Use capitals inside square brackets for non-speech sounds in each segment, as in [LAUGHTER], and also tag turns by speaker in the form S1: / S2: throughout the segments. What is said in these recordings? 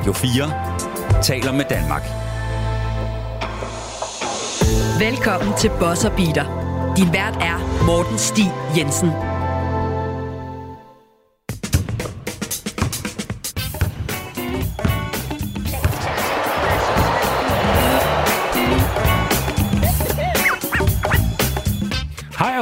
S1: Radio 4 taler med Danmark.
S2: Velkommen til Bosser Beater. Din vært er Morten Stig Jensen.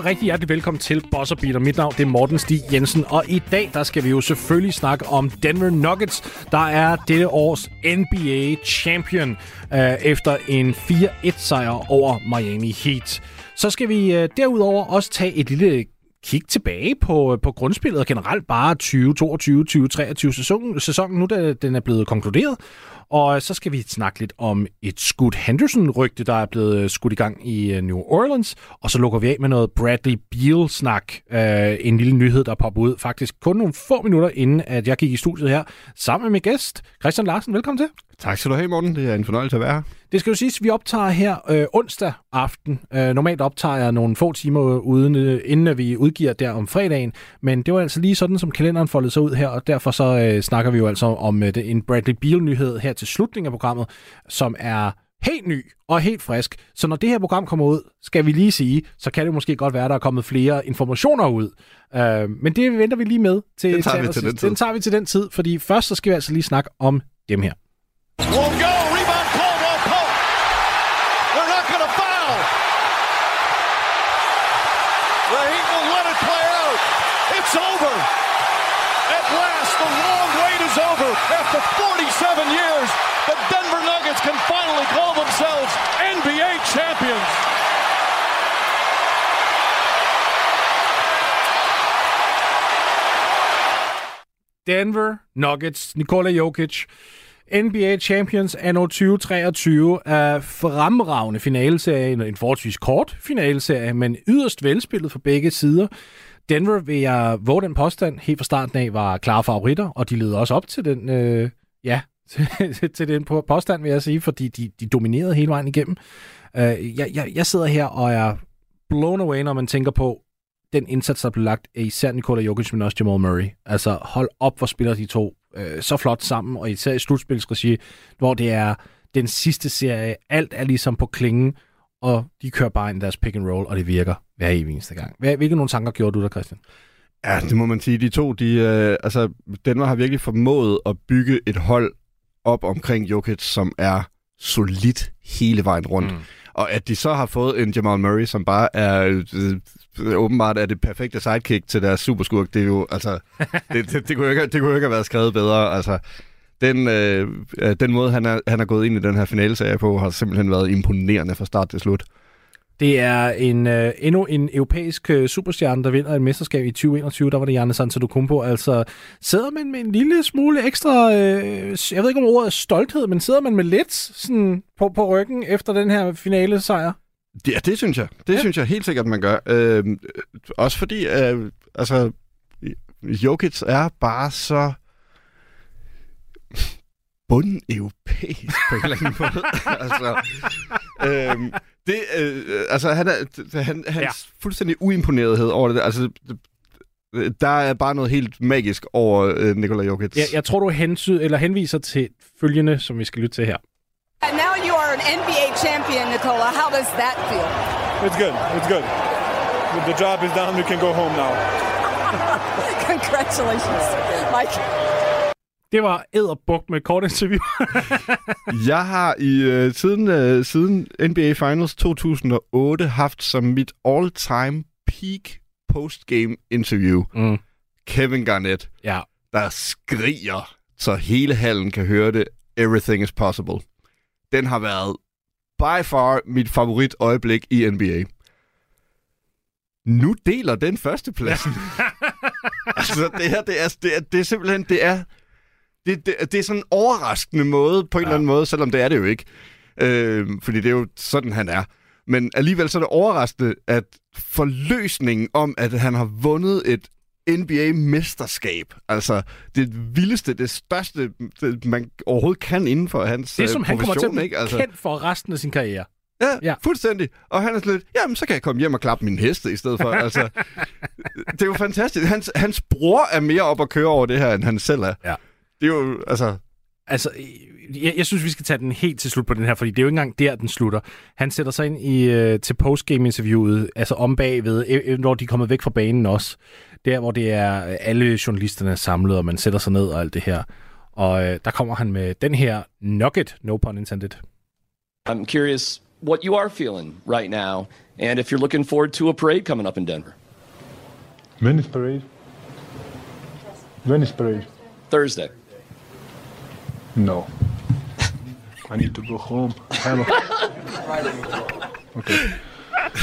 S3: Rigtig hjertelig velkommen til Boss Beater. Mit navn det er Morten Stig Jensen, og i dag der skal vi jo selvfølgelig snakke om Denver Nuggets, der er dette års NBA champion øh, efter en 4-1 sejr over Miami Heat. Så skal vi øh, derudover også tage et lille kig tilbage på, øh, på grundspillet og generelt bare 2022-2023 sæsonen, sæsonen nu, da den er blevet konkluderet. Og så skal vi snakke lidt om et Scoot Henderson-rygte, der er blevet skudt i gang i øh, New Orleans. Og så lukker vi af med noget Bradley Beal-snak. Uh, en lille nyhed, der popper ud faktisk kun nogle få minutter inden, at jeg gik i studiet her sammen med min gæst, Christian Larsen. Velkommen til.
S4: Tak skal du have, Morten. Det er en fornøjelse at være her.
S3: Det skal jo siges, at vi optager her øh, onsdag aften. Øh, normalt optager jeg nogle få timer uden, øh, inden vi udgiver der om fredagen. Men det var altså lige sådan, som kalenderen foldede sig ud her, og derfor så øh, snakker vi jo altså om øh, en Bradley Beal-nyhed her til slutningen af programmet, som er helt ny og helt frisk. Så når det her program kommer ud, skal vi lige sige, så kan det måske godt være, at der er kommet flere informationer ud. Øh, men det venter vi lige med til.
S4: Den tager
S3: til,
S4: vi til den tid.
S3: Den tager vi til den tid, fordi først så skal vi altså lige snakke om dem her.
S5: Won't go. Rebound Caldwell Pope. They're not going to foul. The Heat will let it play out. It's over. At last, the long wait is over. After 47 years, the Denver Nuggets can finally call themselves NBA champions.
S3: Denver Nuggets, Nikola Jokic, NBA Champions anno 2023 er fremragende finaleserie, en forholdsvis kort finaleserie, men yderst velspillet for begge sider. Denver, vil jeg våge den påstand, helt fra starten af var klare favoritter, og de leder også op til den, øh, ja, [LAUGHS] til, til den på- påstand, vil jeg sige, fordi de, de dominerede hele vejen igennem. Øh, jeg, jeg, jeg sidder her og er blown away, når man tænker på, den indsats, der blev lagt af især Nikola Jokic, men også Jamal Murray. Altså, hold op, hvor spiller de to øh, så flot sammen, og især i slutspilsregi, hvor det er den sidste serie, alt er ligesom på klingen, og de kører bare ind i deres pick and roll, og det virker hver evig eneste gang. Hvilke nogle tanker gjorde du der, Christian?
S4: Ja, det må man sige. De to, de, øh, altså, Denver har virkelig formået at bygge et hold op omkring Jokic, som er solidt hele vejen rundt. Mm. Og at de så har fået en Jamal Murray, som bare er øh, åbenbart er det perfekte sidekick til deres superskurk, det er jo, altså, [LAUGHS] det, det, det, kunne jo ikke, det kunne jo ikke have været skrevet bedre. Altså, den, øh, øh, den måde, han er, han er gået ind i den her finaleserie på, har simpelthen været imponerende fra start til slut.
S3: Det er en, øh, endnu en europæisk øh, superstjerne, der vinder et mesterskab i 2021. Der var det Giannis Antetokounmpo. Altså, sidder man med en lille smule ekstra, øh, jeg ved ikke om ordet er stolthed, men sidder man med lidt sådan, på, på ryggen efter den her finale sejr?
S4: Ja, det synes jeg. Det
S3: ja.
S4: synes jeg helt sikkert, man gør. Øh, også fordi, øh, altså, Jokic er bare så bunden europæisk på en eller anden måde. [LAUGHS] altså, øh, det, øh, altså, han er, han, hans
S3: Ja.
S4: fuldstændig uimponerethed over det. Altså, det- der er bare noget helt magisk over øh, Nikola Jokic.
S3: Jeg, jeg tror, du hensy, eller henviser til følgende, som vi skal lytte til her.
S6: And now you are an NBA champion, Nicola. How does that feel?
S7: It's good. It's good. The- The job is done. We can go home now. [LAUGHS]
S6: Congratulations, Mike.
S3: Det var æderbuk med et kort interview. [LAUGHS]
S4: Jeg har i øh, siden, øh, siden NBA Finals 2008 haft som mit all-time peak postgame interview
S3: mm.
S4: Kevin Garnett,
S3: Ja.
S4: der skriger, så hele hallen kan høre det. Everything is possible. Den har været by far mit favorit øjeblik i NBA. Nu deler den førstepladsen. [LAUGHS] altså, det her, det er, det er, det er simpelthen, det er, det, det, det er sådan en overraskende måde, på en ja. eller anden måde, selvom det er det jo ikke. Øh, fordi det er jo sådan, han er. Men alligevel så er det overraskende, at forløsningen om, at han har vundet et NBA-mesterskab, altså det vildeste, det største, det, man overhovedet kan inden for hans
S3: Det,
S4: øh,
S3: som han kommer til at blive
S4: ikke? Altså,
S3: kendt for resten af sin karriere.
S4: Ja,
S3: Ja.
S4: ja, fuldstændig. Og han er sådan lidt, jamen så kan jeg komme hjem og klappe min heste i stedet for. [LAUGHS] altså, det er jo fantastisk. Hans, hans bror er mere op at køre over det her, end han selv er.
S3: Ja.
S4: Det er jo, altså,
S3: altså, jeg, jeg synes, vi skal tage den helt til slut på den her, fordi det er jo ikke engang der, den slutter. Han sætter sig ind i, øh, til postgame-interviewet, altså om bagved, øh, øh, når de er kommet væk fra banen også. Der, hvor det er øh, alle journalisterne er samlet, og man sætter sig ned og alt det her. Og øh, der kommer han med den her nugget, no pun intended.
S8: I'm curious what you are feeling right now, and if you're looking forward to a parade coming up in Denver.
S7: When is parade? When is parade?
S8: Thursday.
S7: No. I need to go home. Okay.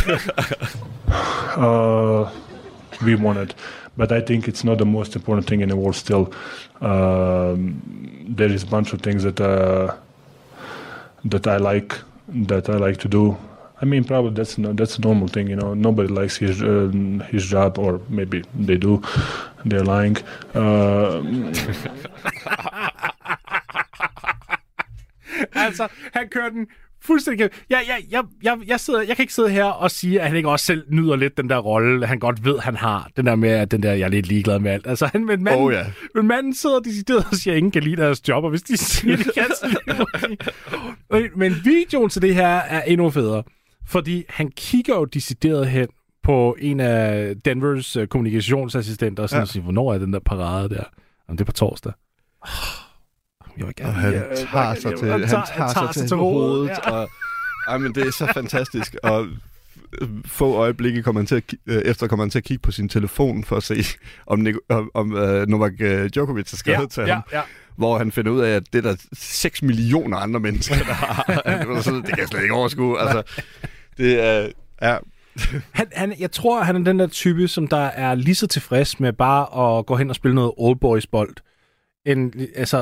S7: [LAUGHS] uh, we won it, but I think it's not the most important thing in the world. Still, um, there is a bunch of things that uh, that I like that I like to do. I mean, probably that's no, that's a normal thing, you know. Nobody likes his uh, his job, or maybe they do. They're lying. Uh,
S3: altså, han kører den fuldstændig... Jeg, jeg, jeg, jeg, jeg, sidder, jeg kan ikke sidde her og sige, at han ikke også selv nyder lidt den der rolle, han godt ved, han har. Den der med, at den der, jeg er lidt ligeglad med alt. Altså, han, men, manden,
S4: Oh, ja.
S3: men manden sidder decideret og siger, at ingen kan lide deres job, og hvis de siger, det kan men, [LAUGHS] men videoen til det her er endnu federe, fordi han kigger jo decideret hen på en af Denvers uh, kommunikationsassistenter, og sådan
S4: Ja.
S3: ja. siger, hvornår er den der parade der? Jamen, det er på torsdag. Jeg vil gerne,
S4: Og han
S3: jeg
S4: tager sig til, han tager, sig til, hovedet.
S3: Ja.
S4: Og, ej, men det er så fantastisk. Og øh, få øjeblikke kommer han til at, øh, efter kommer han til at kigge på sin telefon for at se, om, Nik- om, om uh, Novak øh, Djokovic har skrevet
S3: Ja,
S4: til
S3: ja,
S4: ham.
S3: ja.
S4: Hvor han finder ud af, at det er der 6 millioner andre mennesker, der har. [LAUGHS] sådan, det kan jeg slet ikke overskue. Altså, det er... Ja,
S3: Han, han, jeg tror, han er den der type, som der er lige så tilfreds med bare at gå hen og spille noget old boys bold, end, altså,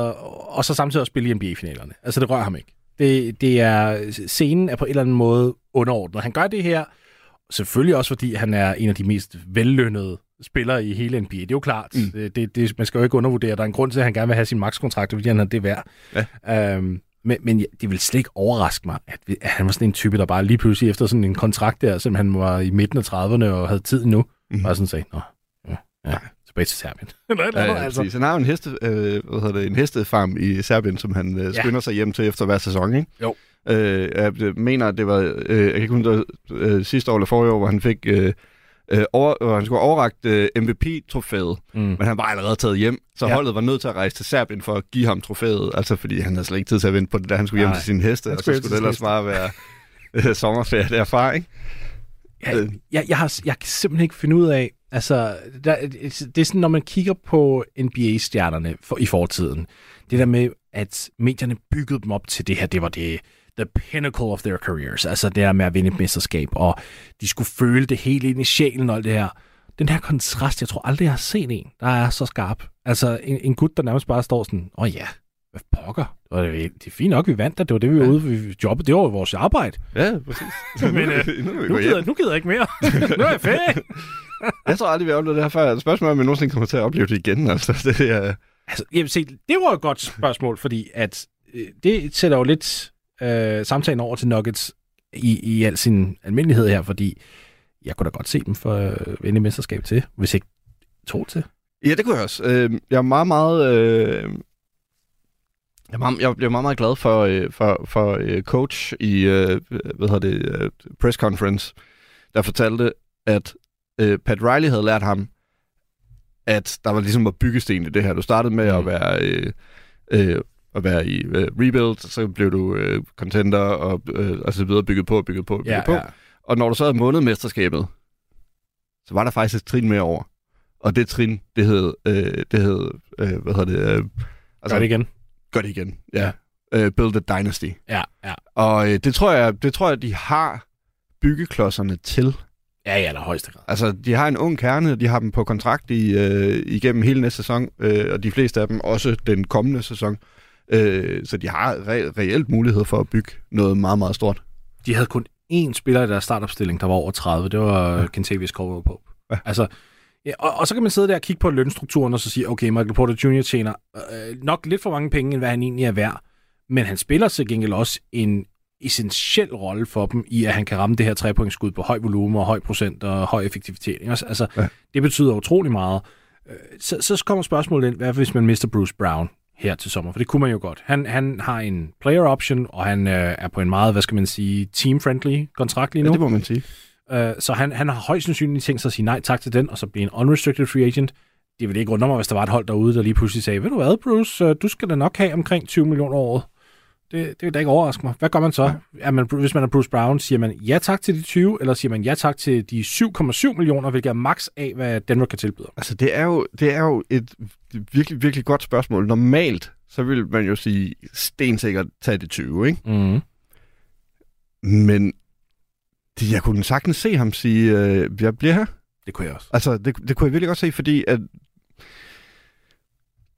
S3: og så samtidig også spille i NBA-finalerne. Altså, det rører ham ikke. Det, det er, scenen er på en eller anden måde underordnet. Han gør det her, selvfølgelig også fordi han er en af de mest vellønnede spillere i hele NBA. Det er jo klart. Mm. Det, det, man skal jo ikke undervurdere. Der er en grund til, at han gerne vil have sin max-kontrakt, fordi han har det værd. Ja. Øhm, men, men det vil slet ikke overraske mig, at, at han var sådan en type, der bare lige pludselig efter sådan en kontrakt der, selvom han var i midten af 30'erne og havde tid nu, mm. bare sådan sagde, Nå, ja, ja, tilbage til Serbien. [LAUGHS] Eller eller
S4: ja,
S3: andet,
S4: ja,
S3: altså.
S4: Han har jo en, heste, øh, hvad hedder det, en hestefarm i Serbien, som han øh,
S3: Ja.
S4: skynder sig hjem til efter hver sæson, ikke?
S3: Jo.
S4: Øh, jeg mener, at det var, øh, jeg kan ikke huske, det var, øh, sidste år eller forrige år, hvor han fik, øh, øh, over, hvor han skulle have overragt øh, MVP-trofæet,
S3: Mm.
S4: men han var allerede taget hjem, så
S3: Ja.
S4: holdet var nødt til at rejse til Serbien for at give ham trofæet, altså fordi han havde slet ikke tid til at vente på det, da han skulle hjem
S3: Nej.
S4: til sine heste, og så
S3: skulle
S4: det ellers bare være [LAUGHS] øh, sommerferie derfra, ikke?
S3: Jeg, jeg, jeg, har, jeg kan simpelthen ikke finde ud af, altså, der, det er sådan, når man kigger på NBA-stjernerne for, i fortiden, det der med, at medierne byggede dem op til det her, det var det, the pinnacle of their careers, altså det der med at vinde et mesterskab, og de skulle føle det helt ind i sjælen og alt det her. Den her kontrast, jeg tror aldrig, jeg har set en, der er så skarp. Altså en, en gut, der nærmest bare står sådan, åh oh ja, hvad pokker, og det, er- det er fint nok, vi vandt, det var det, vi var ude ved jobbet, det var vores arbejde.
S4: Ja, præcis. [LAUGHS]
S3: Men øh,
S4: nu
S3: gider, nu gider jeg ikke mere. [LAUGHS] nu er jeg færdig. [LAUGHS] [LAUGHS]
S4: Jeg tror aldrig, vi har oplevet det her før. Spørgsmålet er, om vi nogensinde kommer til at opleve det igen. Altså, [LAUGHS] det er...
S3: Altså, jeg vil se, det var et godt spørgsmål, fordi at øh, det sætter jo lidt øh, samtalen over til Nuggets i, i al sin almindelighed her, fordi jeg kunne da godt se dem for øh, vinde mesterskab til, hvis ikke to til.
S4: Ja, det kunne jeg også. Øh, jeg er meget, meget... Øh... Jeg, meget, jeg bliver meget, meget glad for, øh, for, for øh, coach i øh, hvad hedder det, press conference, der fortalte, at øh, Pat Riley havde lært ham, at der var ligesom at byggesten i det her. Du startede med mm. at være øh, øh, at være i øh, rebuild, så blev du øh, contender og, øh, og så videre bygget på, bygget på, bygget
S3: Ja,
S4: på.
S3: ja.
S4: Og når du så havde vundet mesterskabet, så var der faktisk et trin mere over. Og det trin, det hed, øh, det hed øh, hvad hedder det? Øh,
S3: Altså, Gør det igen.
S4: Gør det igen, ja. Øh, build a dynasty.
S3: Ja, ja.
S4: Og øh, det tror jeg, det tror jeg, de har byggeklodserne til.
S3: Ja, ja, der højeste grad.
S4: Altså, de har en ung kerne, de har dem på kontrakt i, øh, igennem hele næste sæson, øh, og de fleste af dem også den kommende sæson. Øh, så de har re- reelt mulighed for at bygge noget meget, meget stort.
S3: De havde kun én spiller i deres startopstilling, der var over 30. Det var ja. Kentavious Caldwell Pope.
S4: Ja.
S3: Altså, ja, og, og, så kan man sidde der og kigge på lønstrukturen og så sige, okay, Michael Porter Jr. tjener øh, nok lidt for mange penge, end hvad han egentlig er værd. Men han spiller til gengæld også en essentiel rolle for dem i, at han kan ramme det her trepointsskud på høj volumen og høj procent og høj effektivitet. ikke? Altså,
S4: Ja.
S3: ja. det betyder utrolig meget. Øh, Så, så kommer spørgsmålet ind, hvad hvis man mister Bruce Brown? her til sommer, for det kunne man jo godt. Han, han har en player option, og han øh, er på en meget, hvad skal man sige, team-friendly kontrakt lige nu.
S4: Ja, det må man sige.
S3: Øh, så han, han har højst sandsynligt tænkt sig at sige nej tak til den, og så blive en unrestricted free agent. Det ville ikke undre mig, hvis der var et hold derude, der lige pludselig sagde, ved du hvad, Bruce, øh, du skal da nok have omkring 20 millioner året. Det, det vil da ikke overraske mig. Hvad gør man så? Er man, hvis man er Bruce Brown, siger man ja tak til de 20, eller siger man ja tak til de 7,7 millioner, hvilket er max af, hvad Denver kan tilbyde?
S4: Altså, det er jo, det er jo et virkelig, virkelig godt spørgsmål. Normalt, så vil man jo sige stensikkert tage det 20, ikke?
S3: Mm.
S4: Men det, jeg kunne sagtens se ham sige, øh, jeg bliver her.
S3: Det kunne jeg også.
S4: Altså, det, det kunne jeg virkelig godt se, fordi at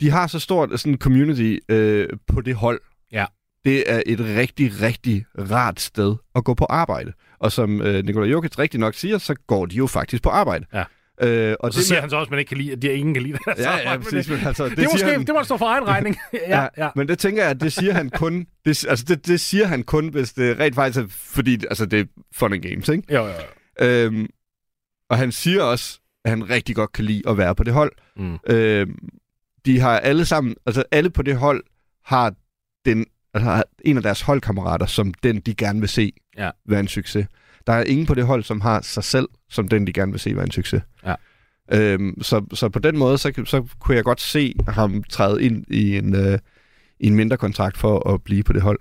S4: de har så stort sådan community øh, på det hold.
S3: Ja.
S4: Det er et rigtig, rigtig rart sted at gå på arbejde. Og som øh, Nikola Jokic rigtig nok siger, så går de jo faktisk på arbejde.
S3: Ja.
S4: Øh, og
S3: Og så
S4: det
S3: siger
S4: med-
S3: han så også, at man ikke kan lide, at de ingen kan lide det.
S4: Ja, [LAUGHS] ja, præcis. Men altså, det,
S3: Det, måske,
S4: han,
S3: det må stå for egen regning. [LAUGHS] ja, ja.
S4: Men det tænker jeg, at det siger han kun, det, altså det, det siger han kun, hvis det rent faktisk er, fordi altså det er fun and games, ikke?
S3: Jo, jo, jo.
S4: Øhm, og han siger også, at han rigtig godt kan lide at være på det hold.
S3: Mm.
S4: Øhm, de har alle sammen, altså alle på det hold har den, altså en af deres holdkammerater som den, de gerne vil se
S3: Ja.
S4: være en succes. Der er ingen på det hold, som har sig selv som den, de gerne vil se være en succes.
S3: Ja.
S4: Øhm, så, så på den måde, så, så kunne jeg godt se ham træde ind i en, øh, i en mindre kontrakt for at blive på det hold.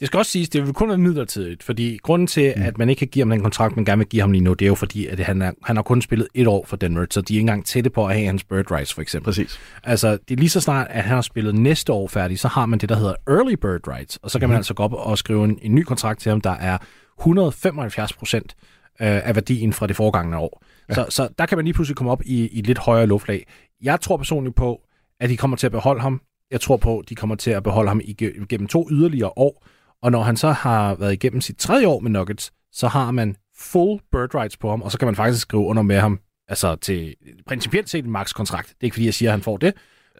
S3: Det skal også siges, det vil kun være midlertidigt, fordi grunden til, mm. at man ikke kan give ham den kontrakt, man gerne vil give ham lige nu, det er jo fordi, at han, er, han har kun spillet et år for Denver, så de er ikke engang tætte på at have hans bird rights, for eksempel.
S4: Præcis.
S3: Altså, det er lige så snart, at han har spillet næste år færdig, så har man det, der hedder early bird rights, og så kan mm. man altså gå op og skrive en, en ny kontrakt til ham, der er 175 procent øh, af værdien fra det foregående år. Ja. Så, så der kan man lige pludselig komme op i, i et lidt højere luftlag. Jeg tror personligt på, at de kommer til at beholde ham. Jeg tror på, at de kommer til at beholde ham ige- igennem to yderligere år. Og når han så har været igennem sit tredje år med Nuggets, så har man full bird rights på ham, og så kan man faktisk skrive under med ham altså til principielt set en max-kontrakt. Det er ikke fordi, jeg siger, at han får det.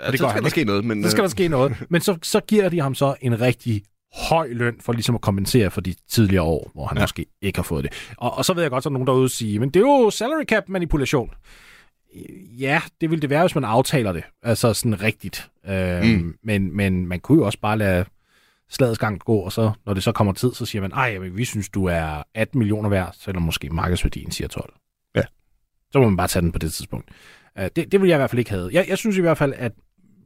S4: Ja,
S3: det
S4: det
S3: gør
S4: skal
S3: han
S4: der
S3: ikke.
S4: ske noget, men...
S3: Så skal
S4: øh,
S3: der ske noget. Men så, så giver de ham så en rigtig høj løn for ligesom at kompensere for de tidligere år, hvor han ja. Måske ikke har fået det. Og, og så ved jeg godt, der er nogen derude sige, men det er jo salary cap manipulation. Ja, det vil det være, hvis man aftaler det. Altså sådan rigtigt. Øhm,
S4: Mm.
S3: men, men man kunne jo også bare lade slagets gang gå, og så, når det så kommer tid, så siger man, ej, men vi synes, du er 18 millioner værd, selvom måske markedsværdien siger 12.
S4: Ja.
S3: Så må man bare tage den på det tidspunkt. Uh, det, det vil jeg i hvert fald ikke have. Jeg, jeg synes i hvert fald, at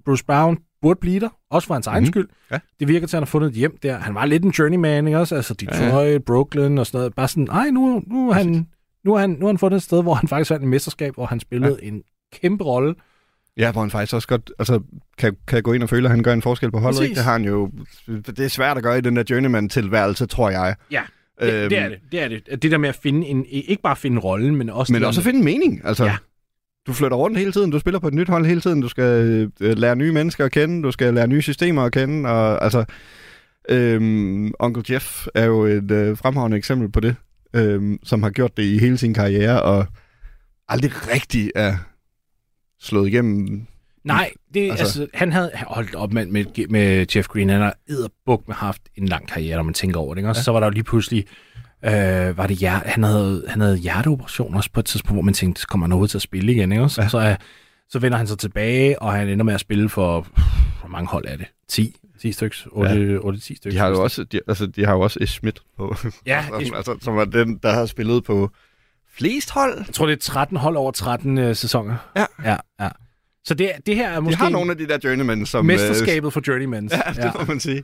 S3: Bruce Brown burde blive der, også for hans egen
S4: Mhm.
S3: skyld.
S4: Ja.
S3: Det virker til, at han har fundet et hjem der. Han var lidt en journeyman, ikke også? Altså Detroit, ja. Brooklyn og sådan noget. Bare sådan, ej, nu, nu, er han, nu, han, nu har han fundet et sted, hvor han faktisk vandt en mesterskab, hvor han spillede ja. en kæmpe rolle.
S4: Ja, hvor han faktisk også godt altså, kan, kan gå ind og føle, at han gør en forskel på holdet.
S3: Præcis.
S4: Ikke? Det har han jo... Det er svært at gøre i den der journeyman-tilværelse, tror jeg.
S3: Ja, det,
S4: Øhm,
S3: det er det. Det er det. Det der med at finde en, ikke bare finde rollen, men også...
S4: Men også at finde en mening. Altså,
S3: Ja.
S4: ja. Du flytter rundt hele tiden, du spiller på et nyt hold hele tiden, du skal øh, lære nye mennesker at kende, du skal lære nye systemer at kende, og altså, øhm, Onkel Jeff er jo et øh, fremragende eksempel på det, øhm, som har gjort det i hele sin karriere, og aldrig rigtig er slået igennem.
S3: Nej, det, altså,
S4: Altså-
S3: altså, han havde holdt op med, med, med Jeff Green. Han har edderbuk med haft en lang karriere, når man tænker over det. Og ja. så var der jo lige pludselig, øh, var det hjerte, han, havde, han havde hjerteoperation også på et tidspunkt, hvor man tænkte, så kommer han overhovedet til at spille igen. Ikke? Ja. Så, øh, så vender han sig tilbage, og han ender med at spille for, hvor mange hold er det? 10? 10 stykker? 8, ja. 8 10 stykker?
S4: De har jo også, de, altså, de har jo også Schmidt på,
S3: Ja, [LAUGHS]
S4: som,
S3: Ish-
S4: altså, som var den, der har spillet på flest hold.
S3: Jeg tror, det er 13 hold over 13 øh, sæsoner.
S4: Ja.
S3: ja, ja. Så det, det her er
S4: De
S3: måske
S4: har nogle af de der journeymen, som... øh,
S3: mesterskabet for journeymans. [LAUGHS]
S4: Ja, det må man sige.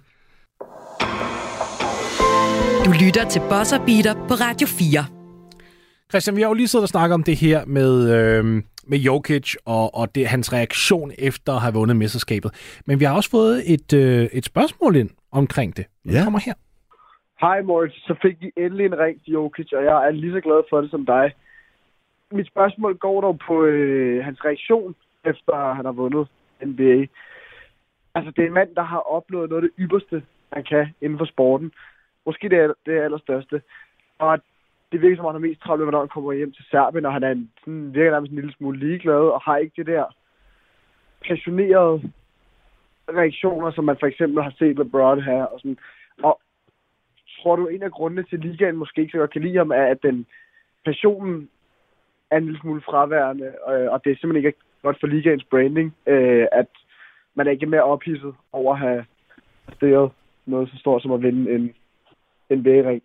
S2: Du lytter til Bosser Beater på Radio 4.
S3: Christian, vi har jo lige siddet og snakket om det her med, øh, med Jokic og, og det, hans reaktion efter at have vundet mesterskabet. Men vi har også fået et, øh, et spørgsmål ind omkring det. Det
S4: Ja.
S3: kommer her.
S9: Hej Moritz, så fik I endelig en ring til Jokic, og jeg er lige så glad for det som dig. Mit spørgsmål går dog på øh, hans reaktion, efter han har vundet NBA. Altså, det er en mand, der har opnået noget af det ypperste, han kan inden for sporten. Måske det er det allerstørste. Og det virker som om, han er mest travlt med, når han kommer hjem til Serbien, og han er en, sådan, virker nærmest en lille smule ligeglad, og har ikke det der passionerede reaktioner, som man for eksempel har set LeBron have. Og, sådan. og tror du, en af grundene til, at ligaen måske ikke så godt kan lide ham, er, at den passionen er en lille smule fraværende, øh, og det er simpelthen ikke godt for ligaens branding, øh, at man er ikke mere ophidset over at have præsteret noget så stort som at vinde en NBA-ring.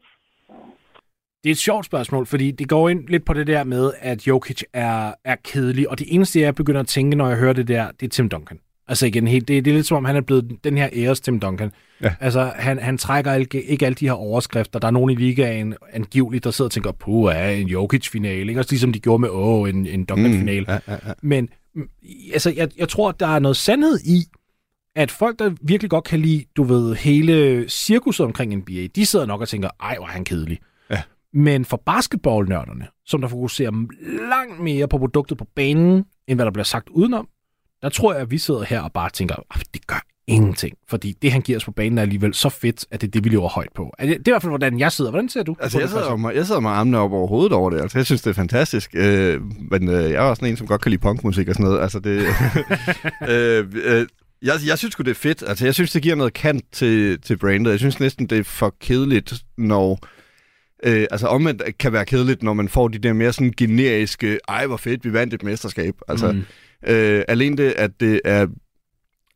S3: Det er et sjovt spørgsmål, fordi det går ind lidt på det der med, at Jokic er, er kedelig, og det eneste, jeg begynder at tænke, når jeg hører det der, det er Tim Duncan. Altså igen, helt, det, det er lidt som om, han er blevet den her æres Tim Duncan.
S4: Ja.
S3: Altså, han, han trækker ikke, ikke alle de her overskrifter. Der er nogen i ligaen angiveligt, der sidder og tænker, puh, er en Jokic-finale. Ikke? Også ligesom de gjorde med åh, en, en Duncan-finale.
S4: Mm, ja, ja, ja.
S3: Men altså, jeg, jeg tror, der er noget sandhed i, at folk, der virkelig godt kan lide, du ved, hele cirkuset omkring NBA, de sidder nok og tænker, ej, hvor er han kedelig.
S4: Ja.
S3: Men for basketballnørderne, som der fokuserer langt mere på produktet på banen, end hvad der bliver sagt udenom, der tror jeg, at vi sidder her og bare tænker, "Ah, det gør ingenting. Fordi det, han giver os på banen, er alligevel så fedt, at det er det, vi lever højt på. Det, er i hvert fald, hvordan jeg sidder. Hvordan ser du?
S4: Altså, jeg sidder, med, jeg sidder med armene op over hovedet over det. Altså, jeg synes, det er fantastisk. Øh, men øh, jeg er også sådan en, som godt kan lide punkmusik og sådan noget. Altså, det... [LAUGHS] øh, øh, jeg, jeg synes det er fedt. Altså, jeg synes, det giver noget kant til, til brandet. Jeg synes næsten, det er for kedeligt, når... Øh, altså omvendt kan være kedeligt, når man får de der mere sådan generiske, ej hvor fedt, vi vandt et mesterskab. Altså,
S3: Mm.
S4: Øh, alene det, at det er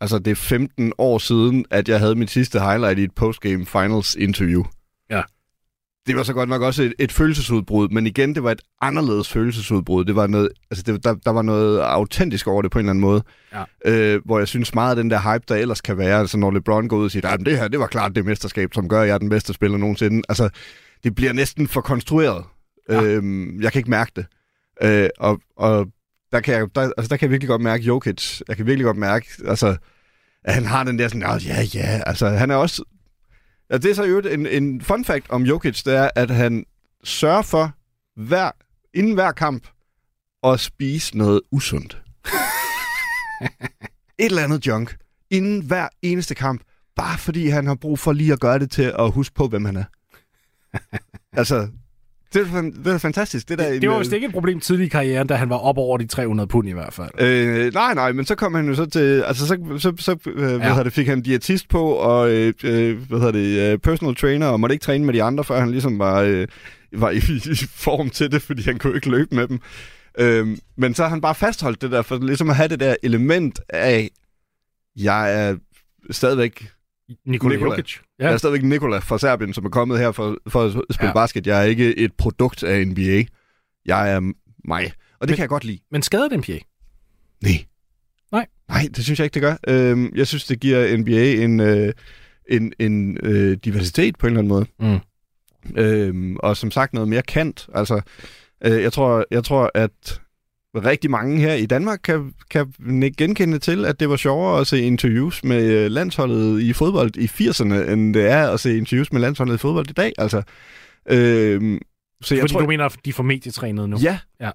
S4: Altså, det er 15 år siden, at jeg havde mit sidste highlight i et postgame finals interview.
S3: Ja.
S4: Det var så godt nok også et, et følelsesudbrud, men igen, det var et anderledes følelsesudbrud. Det var noget, altså det, der, der var noget autentisk over det på en eller anden måde.
S3: Ja.
S4: Øh, hvor jeg synes meget af den der hype, der ellers kan være, altså når LeBron går ud og siger, at det her, det var klart det mesterskab, som gør, at jeg er den bedste spiller nogensinde. Altså, det bliver næsten for konstrueret.
S3: Ja.
S4: Øhm, jeg kan ikke mærke det. Øh, og, og der kan, jeg, der, altså, der kan jeg virkelig godt mærke Jokic. Jeg kan virkelig godt mærke, altså, at han har den der sådan, oh, ja, ja, altså, han er også... Ja, det er så jo en, en fun fact om Jokic, det er, at han sørger for, hver, inden hver kamp, at spise noget usundt. [LAUGHS] Et eller andet junk. Inden hver eneste kamp. Bare fordi han har brug for lige at gøre det til at huske på, hvem han er. altså, det er, fan- det er fantastisk. Det, der
S3: Det, det var vist ikke et problem tidligt i karrieren, da han var op over de 300 pund i hvert fald.
S4: Øh, nej, nej, men så kom han jo så til, altså så, så, så øh, hvad
S3: Ja.
S4: det, fik han diætist på, og øh, øh, hvad hedder det, øh, personal trainer, og måtte ikke træne med de andre, før han ligesom var, øh, var i, [LAUGHS] i form til det, fordi han kunne ikke løbe med dem. Øh, men så har han bare fastholdt det der, for ligesom at have det der element af, jeg er stadigvæk
S3: Nikola
S4: Nikola.
S3: Jokic.
S4: Ja. Jeg er stadigvæk Nikola fra Serbien, som er kommet her for, for at spille
S3: Ja.
S4: basket. Jeg er ikke et produkt af NBA. Jeg er mig. Og det
S3: Men-
S4: kan jeg godt lide.
S3: Men skader det NBA?
S4: Nej.
S3: Nej.
S4: Nej, det synes jeg ikke, det gør. Øhm, jeg synes, det giver NBA en, øh, en, en øh, diversitet på en eller anden måde.
S3: Mm.
S4: Øhm, og som sagt noget mere kant. Altså, øh, jeg, tror, jeg tror, at rigtig mange her i Danmark kan, kan genkende til, at det var sjovere at se interviews med øh, landsholdet i fodbold i 80'erne, end det er at se interviews med landsholdet i fodbold i dag. Altså, øhm, så jeg
S3: Fordi
S4: tror,
S3: du mener, at de får medietrænet nu?
S4: Ja.
S3: Ja.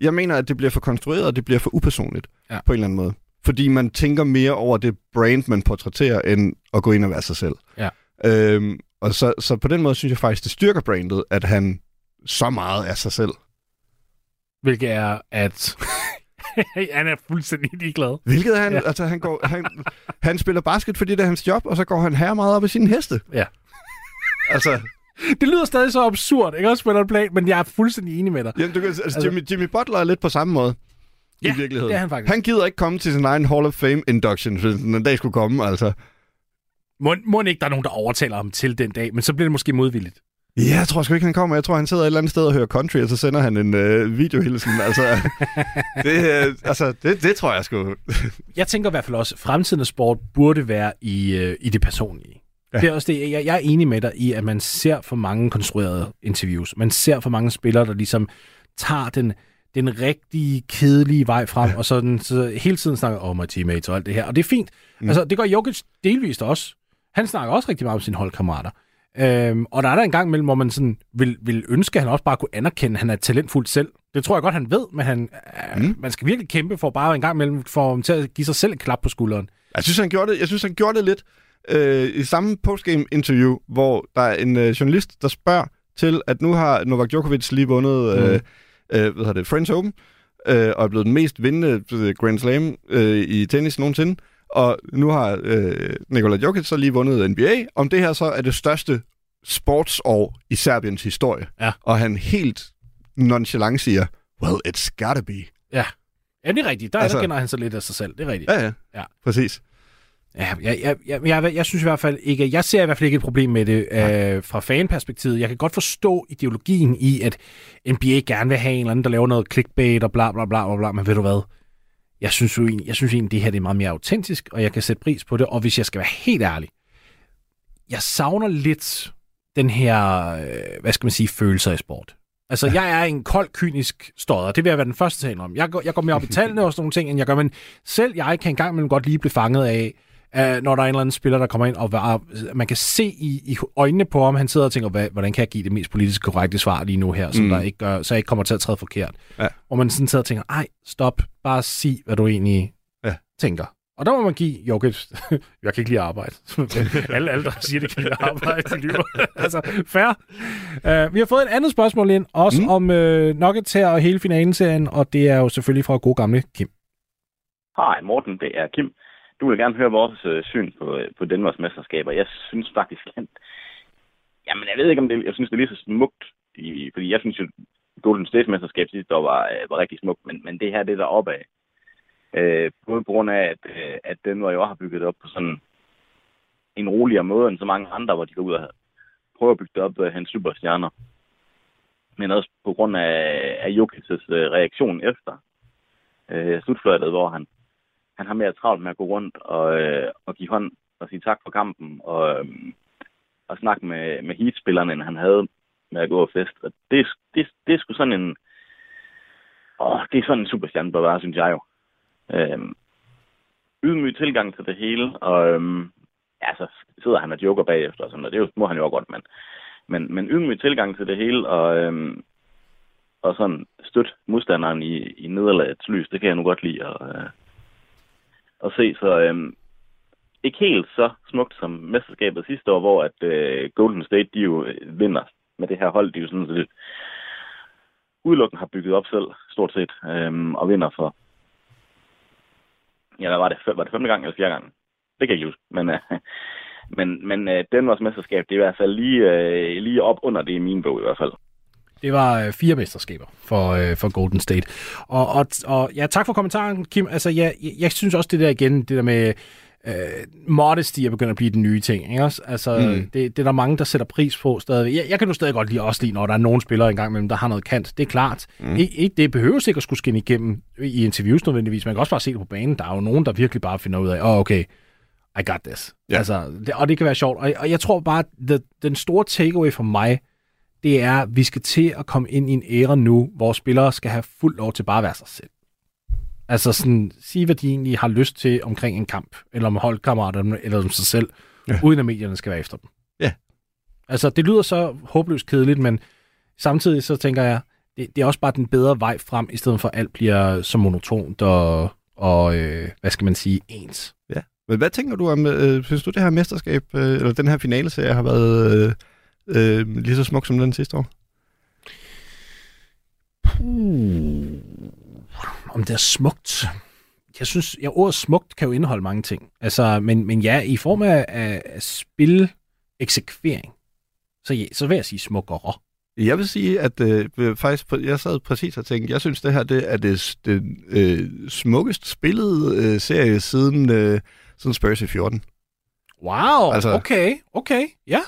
S4: Jeg mener, at det bliver for konstrueret, og det bliver for upersonligt
S3: Ja.
S4: på en eller anden måde. Fordi man tænker mere over det brand, man portrætterer, end at gå ind og være sig selv.
S3: Ja.
S4: Øhm, og så, så på den måde synes jeg faktisk, det styrker brandet, at han så meget er sig selv.
S3: Hvilket er, at [LAUGHS] han er fuldstændig ligeglad.
S4: Hvilket han,
S3: Ja.
S4: altså han, går, han, han spiller basket, fordi det er hans job, og så går han her meget op i sine heste.
S3: Ja.
S4: Altså,
S3: Det lyder stadig så absurd, ikke også spiller en plan, men jeg er fuldstændig enig med dig.
S4: jamen, du kan, altså,
S3: Altså-
S4: Jimmy, Jimmy Butler er lidt på samme måde.
S3: Ja,
S4: I virkeligheden.
S3: det er han faktisk.
S4: Han gider ikke komme til sin egen Hall of Fame induction, hvis den en dag skulle komme, altså.
S3: Må, må ikke, der er nogen, der overtaler ham til den dag, men så bliver det måske modvilligt.
S4: Ja, jeg tror sgu ikke, han kommer. Jeg tror, han sidder et eller andet sted og hører country, og så sender han en øh, videohilsen. Altså, [LAUGHS] det, øh, altså det, det tror jeg sgu. [LAUGHS]
S3: Jeg tænker i hvert fald også, at fremtidens sport burde være i, øh, i det personlige. Ja. Det er også det, jeg, jeg er enig med dig i, at man ser for mange konstruerede interviews. Man ser for mange spillere, der ligesom tager den, den rigtige, kedelige vej frem, ja. og sådan, så hele tiden snakker om my teammates og alt det her. Og det er fint. Mm. Altså, det gør Jokic delvist også. Han snakker også rigtig meget om sine holdkammerater. Øhm, og der er der en gang imellem, hvor man sådan vil, vil ønske, at han også bare kunne anerkende, at han er talentfuld selv. Det tror jeg godt, han ved, men han, mm. øh, man skal virkelig kæmpe for bare en gang imellem for ham til at give sig selv et klap på skulderen.
S4: Jeg synes, han gjorde det, jeg synes, han gjorde det lidt øh, i samme postgame-interview, hvor der er en øh, journalist, der spørger til, at nu har Novak Djokovic lige vundet øh, øh, hvad hedder det, French Open, øh, og er blevet den mest vindende øh, Grand Slam øh, i tennis nogensinde. Og nu har øh, Nikola Jokic så lige vundet NBA. Om det her så er det største sportsår i Serbiens historie.
S3: Ja.
S4: Og han helt nonchalant siger, well, it's gotta be.
S3: Ja. Ja, det er rigtigt. Der, altså,
S4: Altså-
S3: der kender han sig lidt af sig selv. Det er rigtigt.
S4: Ja, ja.
S3: Ja.
S4: Præcis.
S3: Ja, jeg, jeg, jeg, jeg, jeg synes i hvert fald ikke, jeg ser i hvert fald ikke et problem med det øh, fra fanperspektivet. Jeg kan godt forstå ideologien i, at NBA gerne vil have en eller anden, der laver noget clickbait og bla bla bla bla, bla men ved du hvad? Jeg synes jo egentlig, jeg synes egentlig, det her det er meget mere autentisk, og jeg kan sætte pris på det. Og hvis jeg skal være helt ærlig, jeg savner lidt den her, øh, hvad skal man sige, følelser i sport. Altså, jeg er en kold, kynisk stodder. Det vil jeg være den første til om. Jeg går, jeg går mere op i tallene og sådan nogle ting, end jeg gør, men selv jeg kan engang imellem godt lige blive fanget af, uh, når der er en eller anden spiller, der kommer ind, og var, man kan se i, i øjnene på ham, han sidder og tænker, hvad, hvordan kan jeg give det mest politisk korrekte svar lige nu her, som
S4: Mm.
S3: der ikke gør, så jeg ikke kommer til at træde forkert.
S4: Ja.
S3: Og man sådan sidder og tænker, ej, stop, bare sig, hvad du egentlig
S4: Ja.
S3: tænker. Og der må man give Jokic, [LAUGHS] jeg kan ikke lide at arbejde. [LAUGHS] alle, alle, der siger, det kan lide at arbejde, de lyver. [LAUGHS] altså, fair. Uh, vi har fået et andet spørgsmål ind, også mm. om uh, Nuggets her og hele finalen-serien, og det er jo selvfølgelig fra god gamle Kim.
S10: Hej Morten, det er Kim. Du vil gerne høre vores øh, syn på, øh, på Danmarks mesterskaber. Jeg synes faktisk, at... Jamen, jeg ved ikke, om det... Jeg synes, det er lige så smukt. I, fordi jeg synes jo, Golden State-mesterskab sidste år var, øh, var rigtig smukt. Men, men det her, det er der opad. Øh, både på grund af, at, øh, at Denver jo har bygget det op på sådan en roligere måde end så mange andre, hvor de går ud og prøver at bygge det op ved at hente superstjerner. Men også på grund af, af Jokic's øh, reaktion efter øh, slutfløjtet, hvor han, han har mere travlt med at gå rundt og, øh, og give hånd og sige tak for kampen og, øh, og snakke med, med heatspillerne, end han havde med at gå og fest. Og det, det, det er sgu sådan en... Åh, det er sådan en superstjerne bør være, synes jeg jo. Øhm, ydmyg tilgang til det hele, og øhm, ja, så sidder han og joker bagefter og sådan noget. Det er jo, må han jo også godt, men, men, men ydmyg tilgang til det hele, og, øhm, og sådan støt modstanderen i, i nederlagets lys, det kan jeg nu godt lide at, øh, at se. Så øhm, ikke helt så smukt som mesterskabet sidste år, hvor at øh, Golden State, de jo øh, vinder med det her hold, de jo sådan set udelukkende har bygget op selv, stort set, øhm, og vinder for, ja, hvad var det, var det femte gang eller fjerde gang? Det kan jeg ikke huske, men, øh, [LAUGHS] men, men øh, Danmarks mesterskab, det er i hvert fald lige, øh, lige op under det i min bog i hvert fald.
S3: Det var øh, fire mesterskaber for, øh, for Golden State. Og, og, og ja, tak for kommentaren, Kim. Altså, jeg, jeg, jeg synes også det der igen, det der med øh, modesty er begyndt at blive den nye ting. Ikke? også? Altså,
S4: Mm.
S3: det, det er der mange, der sætter pris på stadig. Jeg, jeg kan nu stadig godt lide også lide, når der er nogle spillere engang imellem, der har noget kant. Det er klart.
S4: Mm.
S3: Ikke, ikke, det behøver sikkert at skulle skinne igennem i interviews nødvendigvis. Man kan også bare se det på banen. Der er jo nogen, der virkelig bare finder ud af, åh, oh, okay, I got this.
S4: Ja.
S3: Altså, det, og det kan være sjovt. Og, og jeg tror bare, at den store takeaway for mig, det er, at vi skal til at komme ind i en æra nu, hvor spillere skal have fuld lov til bare at være sig selv. Altså sådan, sige, hvad de egentlig har lyst til omkring en kamp, eller om holdkammeraterne, eller om sig selv,
S4: Ja.
S3: uden at medierne skal være efter dem.
S4: Ja.
S3: Altså, det lyder så håbløst kedeligt, men samtidig så tænker jeg, det, det er også bare den bedre vej frem, i stedet for at alt bliver så monotont og, og øh, hvad skal man sige, ens.
S4: Ja. Men hvad tænker du om, øh, synes du det her mesterskab, øh, eller den her finaleserie har været øh, øh, lige så smuk som den sidste år?
S3: Uh, om det er smukt. Jeg synes, ja, ordet smukt kan jo indeholde mange ting. Altså, men, men ja, i form af, af, spil, eksekvering, så, ja, så vil jeg sige smukkere.
S4: Jeg vil sige, at øh, faktisk, jeg sad præcis og tænkte, jeg synes, det her det er det, det øh, smukkest spillede øh, serie siden, øh, siden Spurs i 14.
S3: Wow,
S4: altså,
S3: okay, okay, ja.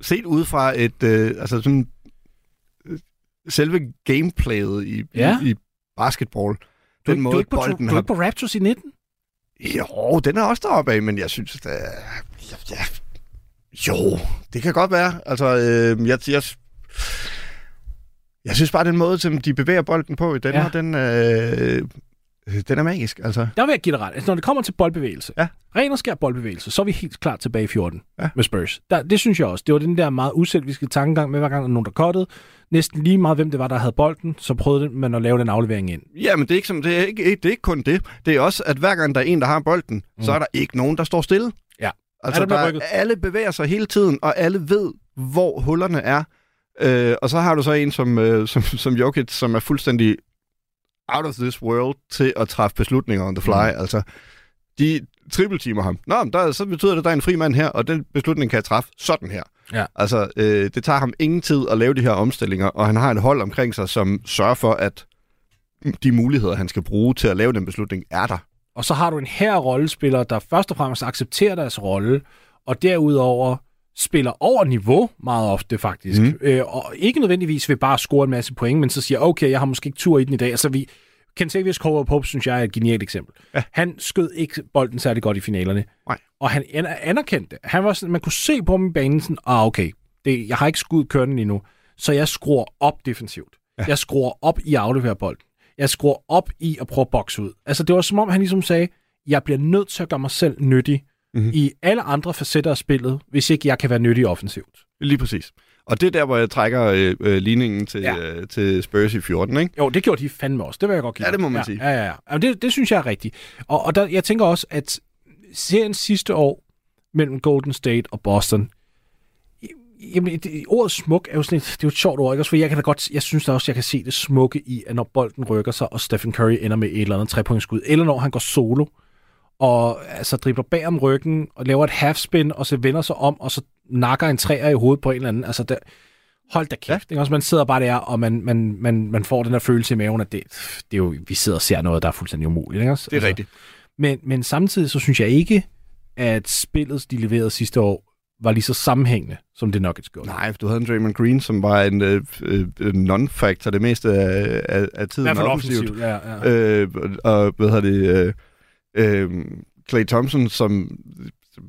S4: Set ud fra et, øh, altså sådan, øh, selve gameplayet i,
S3: Ja.
S4: i, i basketball,
S3: Du,
S4: den
S3: du,
S4: måde
S3: er ikke på, du,
S4: bolden
S3: du er
S4: har...
S3: ikke på Raptors i 19?
S4: Jo, den er også deroppe af, men jeg synes, at... Øh, ja, ja, jo, det kan godt være. Altså, øh, jeg, jeg, jeg synes bare, den måde, som de bevæger bolden på i Danmark, ja. den, øh, den er magisk. Altså.
S3: Der vil jeg give dig ret. Altså, når det kommer til boldbevægelse,
S4: Ja.
S3: ren og skær boldbevægelse, så er vi helt klart tilbage i 14
S4: Ja.
S3: med Spurs. Der, det synes jeg også. Det var den der meget uselviske tankegang med, hver gang der er nogen, der kottede. Næsten lige meget, hvem det var, der havde bolden, så prøvede man at lave den aflevering ind.
S4: Ja, men det er, ikke, som, det, er ikke, det er ikke kun det. Det er også, at hver gang der er en, der har bolden, mm. så er der ikke nogen, der står stille.
S3: Ja.
S4: Altså,
S3: der
S4: der, alle bevæger sig hele tiden, og alle ved, hvor hullerne er. Øh, og så har du så en som, øh, som, som Jokic, som er fuldstændig out of this world til at træffe beslutninger on the fly. Mm. Altså, de triple-teamer ham. Nå, men der, så betyder det, at der er en fri mand her, og den beslutning kan jeg træffe sådan her.
S3: Ja.
S4: Altså, øh, det tager ham ingen tid at lave de her omstillinger, og han har et hold omkring sig, som sørger for, at de muligheder, han skal bruge til at lave den beslutning, er der.
S3: og så har du en her rollespiller, der først og fremmest accepterer deres rolle, og derudover spiller over niveau meget ofte faktisk. Mm. Øh, og ikke nødvendigvis vil bare score en masse point, men så siger, okay, jeg har måske ikke tur i den i dag. Altså vi, Kentavious Caldwell Pope, synes jeg er et genialt eksempel. Ja. Han skød ikke bolden særlig godt i finalerne.
S4: Nej.
S3: Og han an- anerkendte. Han var sådan, man kunne se på ham i banen sådan, ah okay, det, jeg har ikke skudt køren endnu, så jeg skruer op defensivt. Ja. Jeg skruer op i at aflevere bolden. Jeg skruer op i at prøve at bokse ud. Altså det var som om, han ligesom sagde, jeg bliver nødt til at gøre mig selv nyttig mm-hmm. i alle andre facetter af spillet, hvis ikke jeg kan være nyttig offensivt.
S4: Lige præcis. Og det er der, hvor jeg trækker øh, øh, ligningen til, ja. øh, til Spurs i 14, ikke?
S3: Jo, det gjorde de fandme også. Det vil jeg godt give
S4: Ja, det må man
S3: ja,
S4: sige.
S3: Ja, ja, ja. Jamen, det, det synes jeg er rigtigt. Og, og der, jeg tænker også, at serien sidste år mellem Golden State og Boston, jamen, det, ordet smuk er jo sådan et, det er jo et sjovt ord, ikke? Også fordi jeg kan da godt, jeg synes da også, jeg kan se det smukke i, at når bolden rykker sig, og Stephen Curry ender med et eller andet trepointsskud, eller når han går solo, og altså dribler bag om ryggen, og laver et halfspin, og så vender sig om, og så nakker en træer i hovedet på en eller anden. Altså, der, hold da kæft. Ja. Ikke? Også man sidder bare der, og man, man, man, man får den der følelse i maven, at det, det er jo, vi sidder og ser noget, der er fuldstændig umuligt. Ikke? Også?
S4: Det er rigtigt.
S3: Men, men samtidig så synes jeg ikke, at spillet, de leverede sidste år, var lige så sammenhængende, som det Nuggets gjorde.
S4: Nej, for du havde en Draymond Green, som var en øh, øh, non-factor det meste af, af, af
S3: I
S4: tiden
S3: hvert fald
S4: offensivt.
S3: ja, ja.
S4: Øh, og hvad hedder det... Øh, øh, Clay Thompson, som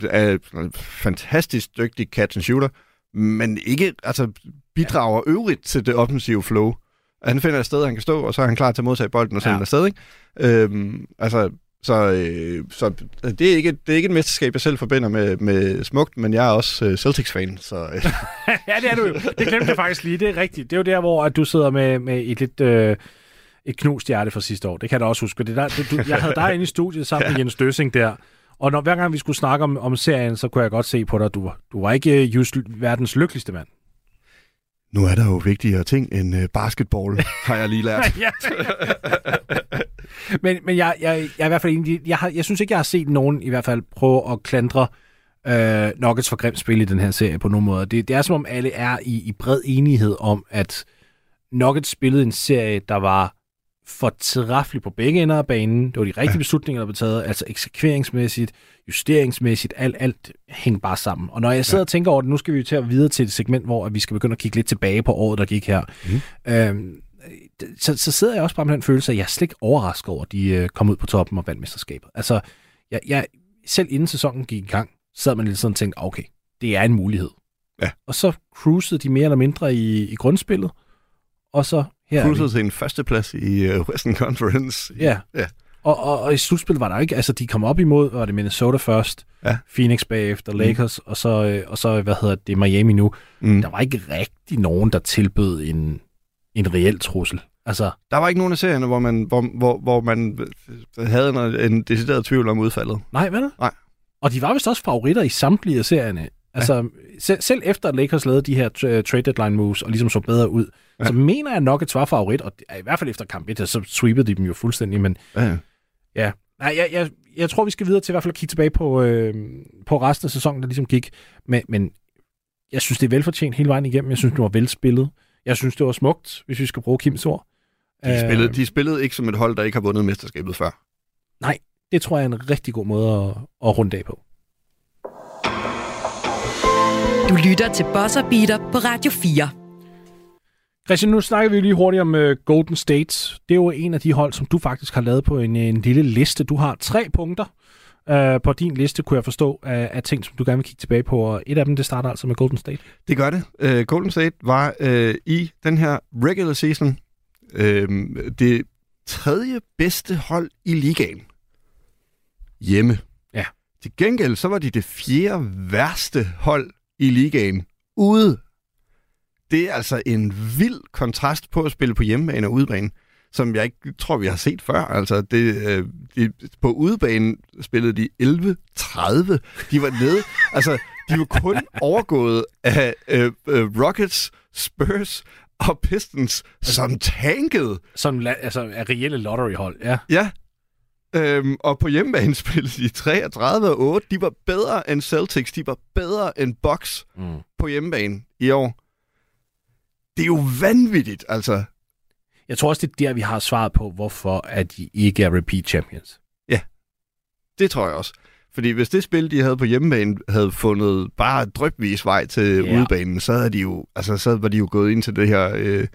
S4: er en fantastisk dygtig catch and shooter, men ikke altså, bidrager ja. øvrigt til det offensive flow. Han finder et sted, han kan stå, og så er han klar til at modtage bolden og sende
S3: Ja.
S4: ja. afsted. Ikke? Øhm, altså, så, øh, så det, er ikke, det er ikke et mesterskab, jeg selv forbinder med, med smukt, men jeg er også øh, Celtics-fan, så øh, [LAUGHS]
S3: ja, det er du jo. Det glemte jeg faktisk lige. Det er rigtigt. Det er jo der, hvor at du sidder med, med et lidt... Øh, et knust hjerte fra sidste år. Det kan jeg da også huske. Det der, det, du, jeg havde dig inde i studiet sammen ja. med Jens Døsing der. Og når, hver gang vi skulle snakke om, om serien, så kunne jeg godt se på dig, du, var- du var ikke øh, just verdens lykkeligste mand.
S4: nu er der jo vigtigere ting end øh, basketball, [LAUGHS] har jeg lige lært.
S3: men men jeg, jeg, jeg er i hvert fald enig. Jeg, har, jeg synes ikke, jeg har set nogen i hvert fald prøve at klandre øh, Nuggets for grimt spil i den her serie på nogen måde. Det, det er som om alle er i, i bred enighed om, at Nuggets spillede en serie, der var for træffelig på begge ender af banen. Det var de rigtige ja. beslutninger, der blev taget, altså eksekveringsmæssigt, justeringsmæssigt, alt, alt hænger bare sammen. Og når jeg sidder ja. og tænker over det, nu skal vi jo til at videre til et segment, hvor vi skal begynde at kigge lidt tilbage på året, der gik her. Mm. Øhm, så, så sidder jeg også bare med den følelse, at jeg er slet ikke overrasket over, at de øh, kom ud på toppen og vandt mesterskabet. Altså, jeg, jeg, selv inden sæsonen gik i gang, sad man lidt sådan og tænkte, okay, det er en mulighed.
S4: Ja.
S3: Og så cruisede de mere eller mindre i, i grundspillet, og så her er vi.
S4: Cruiset til en førsteplads i uh, Western Conference.
S3: Ja.
S4: ja.
S3: Og, og, og i slutspillet var der ikke, altså de kom op imod, var det Minnesota først,
S4: Ja.
S3: Phoenix bagefter, Lakers, mm. og, så, øh, og så, hvad hedder det, Miami nu.
S4: Mm.
S3: Der var ikke rigtig nogen, der tilbød en, en reel trussel. Altså,
S4: Der var ikke nogen af serierne, hvor man, hvor, hvor, hvor man øh, havde en, en decideret tvivl om udfaldet.
S3: nej, vel?
S4: Nej.
S3: Og de var vist også favoritter i samtlige af serierne. Altså, ja. selv, selv efter at Lakers lavede de her tra- trade deadline moves, og ligesom så bedre ud, ja. så mener jeg, at Nuggets var favorit, og i hvert fald efter kamp 1, så sweepede de dem jo fuldstændig, men
S4: Ja, ja.
S3: Nej, jeg, jeg, jeg tror, vi skal videre til i hvert fald at kigge tilbage på, øh, på resten af sæsonen, der ligesom gik. Men, men jeg synes, det er velfortjent hele vejen igennem. Jeg synes, det var velspillet. Jeg synes, det var smukt, hvis vi skal bruge Kims ord.
S4: De,
S3: Øh,
S4: spillede, de spillede ikke som et hold, der ikke har vundet mesterskabet før.
S3: Nej, det tror jeg er en rigtig god måde at, at runde af på.
S2: Du lytter til Bosser Beater på Radio 4.
S3: Christian, nu snakker vi lige hurtigt om uh, Golden State. Det er jo en af de hold, som du faktisk har lavet på en, en lille liste. Du har tre punkter uh, på din liste, kunne jeg forstå, af, af ting, som du gerne vil kigge tilbage på. Og et af dem, det starter altså med Golden State.
S4: Det gør det. Uh, Golden State var uh, i den her regular season uh, det tredje bedste hold i ligaen. Hjemme.
S3: Ja.
S4: Til gengæld så var de det fjerde værste hold i ligaen ude. Det er altså en vild kontrast på at spille på hjemmebane og udebane, som jeg ikke tror, vi har set før. Altså, det, øh, de, på udebane spillede de 11-30. De var nede. [LAUGHS] altså, de var kun overgået af øh, øh, Rockets, Spurs og Pistons, som tankede.
S3: Som la- altså, er reelle lotteryhold, ja.
S4: Ja. Øhm, og på hjemmebane spillede de 33 og 8. De var bedre end Celtics. De var bedre end Bucks
S3: Mm.
S4: på hjemmebane i år. Det er jo vanvittigt, altså.
S3: Jeg tror også, det er der, vi har svaret på, hvorfor at de ikke er repeat champions.
S4: Ja. Det tror jeg også. Fordi hvis det spil, de havde på hjemmebane, havde fundet bare drøbvis vej til
S3: ja.
S4: udebanen, så, havde de jo, altså, så var de jo gået ind til det her, øh,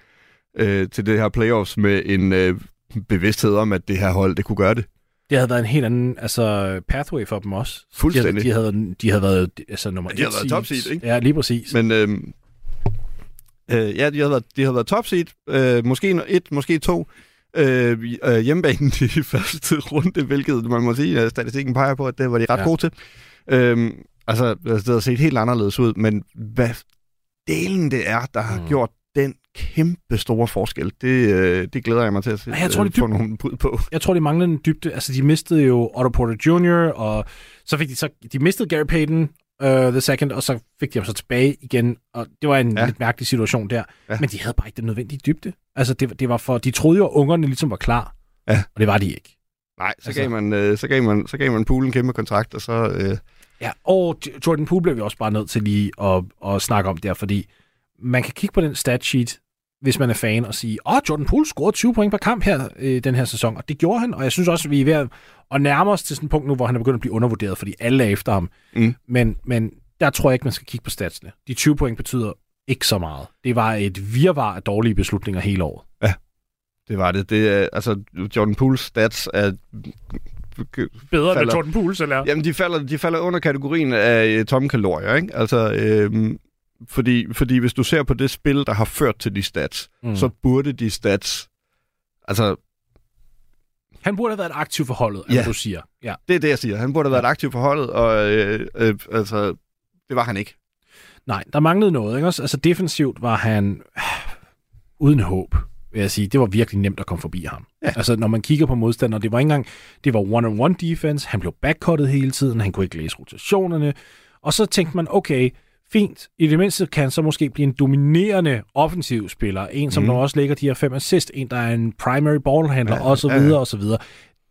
S4: øh, til det her playoffs med en øh, bevidsthed om, at det her hold, det kunne gøre det.
S3: Det havde været en helt anden altså, pathway for dem også.
S4: Fuldstændig.
S3: De havde, de havde, de havde været altså, nummer
S4: Ja, de havde
S3: et
S4: været top seed, ikke?
S3: Ja, lige præcis.
S4: Men øh, øh, ja, de havde været, de havde været top seed. Øh, måske et, måske to. Øh, øh, hjemmebanen [LAUGHS] i første runde, hvilket man må sige, at statistikken peger på, at det var de ret
S3: Ja.
S4: gode til. Øh, altså, det havde set helt anderledes ud, men hvad delen det er, der har
S3: Mm.
S4: gjort kæmpe store forskel, det, øh, det glæder jeg mig til at se,
S3: jeg tror,
S4: øh,
S3: det er
S4: få nogle bud på.
S3: Jeg tror, de manglede en dybde. Altså, de mistede jo Otto Porter Jr., og så fik de så... De mistede Gary Payton uh, the second, og så fik de ham så tilbage igen, og det var en ja. Lidt mærkelig situation der. Ja. Men de havde bare ikke den nødvendige dybde. Altså, det, det var for... De troede jo, at ungerne ligesom var klar,
S4: Ja.
S3: og det var de ikke.
S4: Nej, så,
S3: Altså-
S4: gav man, øh, så, gav man, så gav man Poole en kæmpe kontrakt, og så... Øh,
S3: Ja, og Jordan Poole bliver vi også bare nødt til lige at, at snakke om der, fordi man kan kigge på den statsheet, hvis man er fan, og sige, åh, Jordan Poole scorede 20 point per kamp her øh, den her sæson, og det gjorde han, og jeg synes også, at vi er ved at, nærme os til sådan et punkt nu, hvor han er begyndt at blive undervurderet, fordi alle er efter ham.
S4: Mm.
S3: Men, men der tror jeg ikke, man skal kigge på statsene. De 20 point betyder ikke så meget. Det var et virvar af dårlige beslutninger hele året.
S4: det var det. det er, altså, Jordan Pooles stats er
S3: Bedre
S4: Falder-
S3: Jordan Poole, eller?
S4: Jamen, de falder, de falder under kategorien af øh, tomme kalorier, ikke? Altså, øhm, fordi, fordi hvis du ser på det spil, der har ført til de stats,
S3: Mm.
S4: så burde de stats... Altså,
S3: Han burde have været aktiv for holdet,
S4: Ja.
S3: du siger. Ja.
S4: det er det, jeg siger. Han burde have været aktiv for holdet, og øh, øh, altså, det var han ikke.
S3: Nej, der manglede noget. Ikke? Også, altså defensivt var han øh, [SIGHS] uden håb, vil jeg sige. Det var virkelig nemt at komme forbi ham.
S4: Ja.
S3: Altså når man kigger på modstandere, det var ikke engang, det var one-on-one defense, han blev backcuttet hele tiden, han kunne ikke læse rotationerne, og så tænkte man, okay, fint, i det mindste kan han så måske blive en dominerende offensiv spiller, en som mm. også lægger de her fem assist, en der er en primary ballhandler,
S4: Ja,
S3: og så
S4: ja, ja.
S3: videre, og så videre.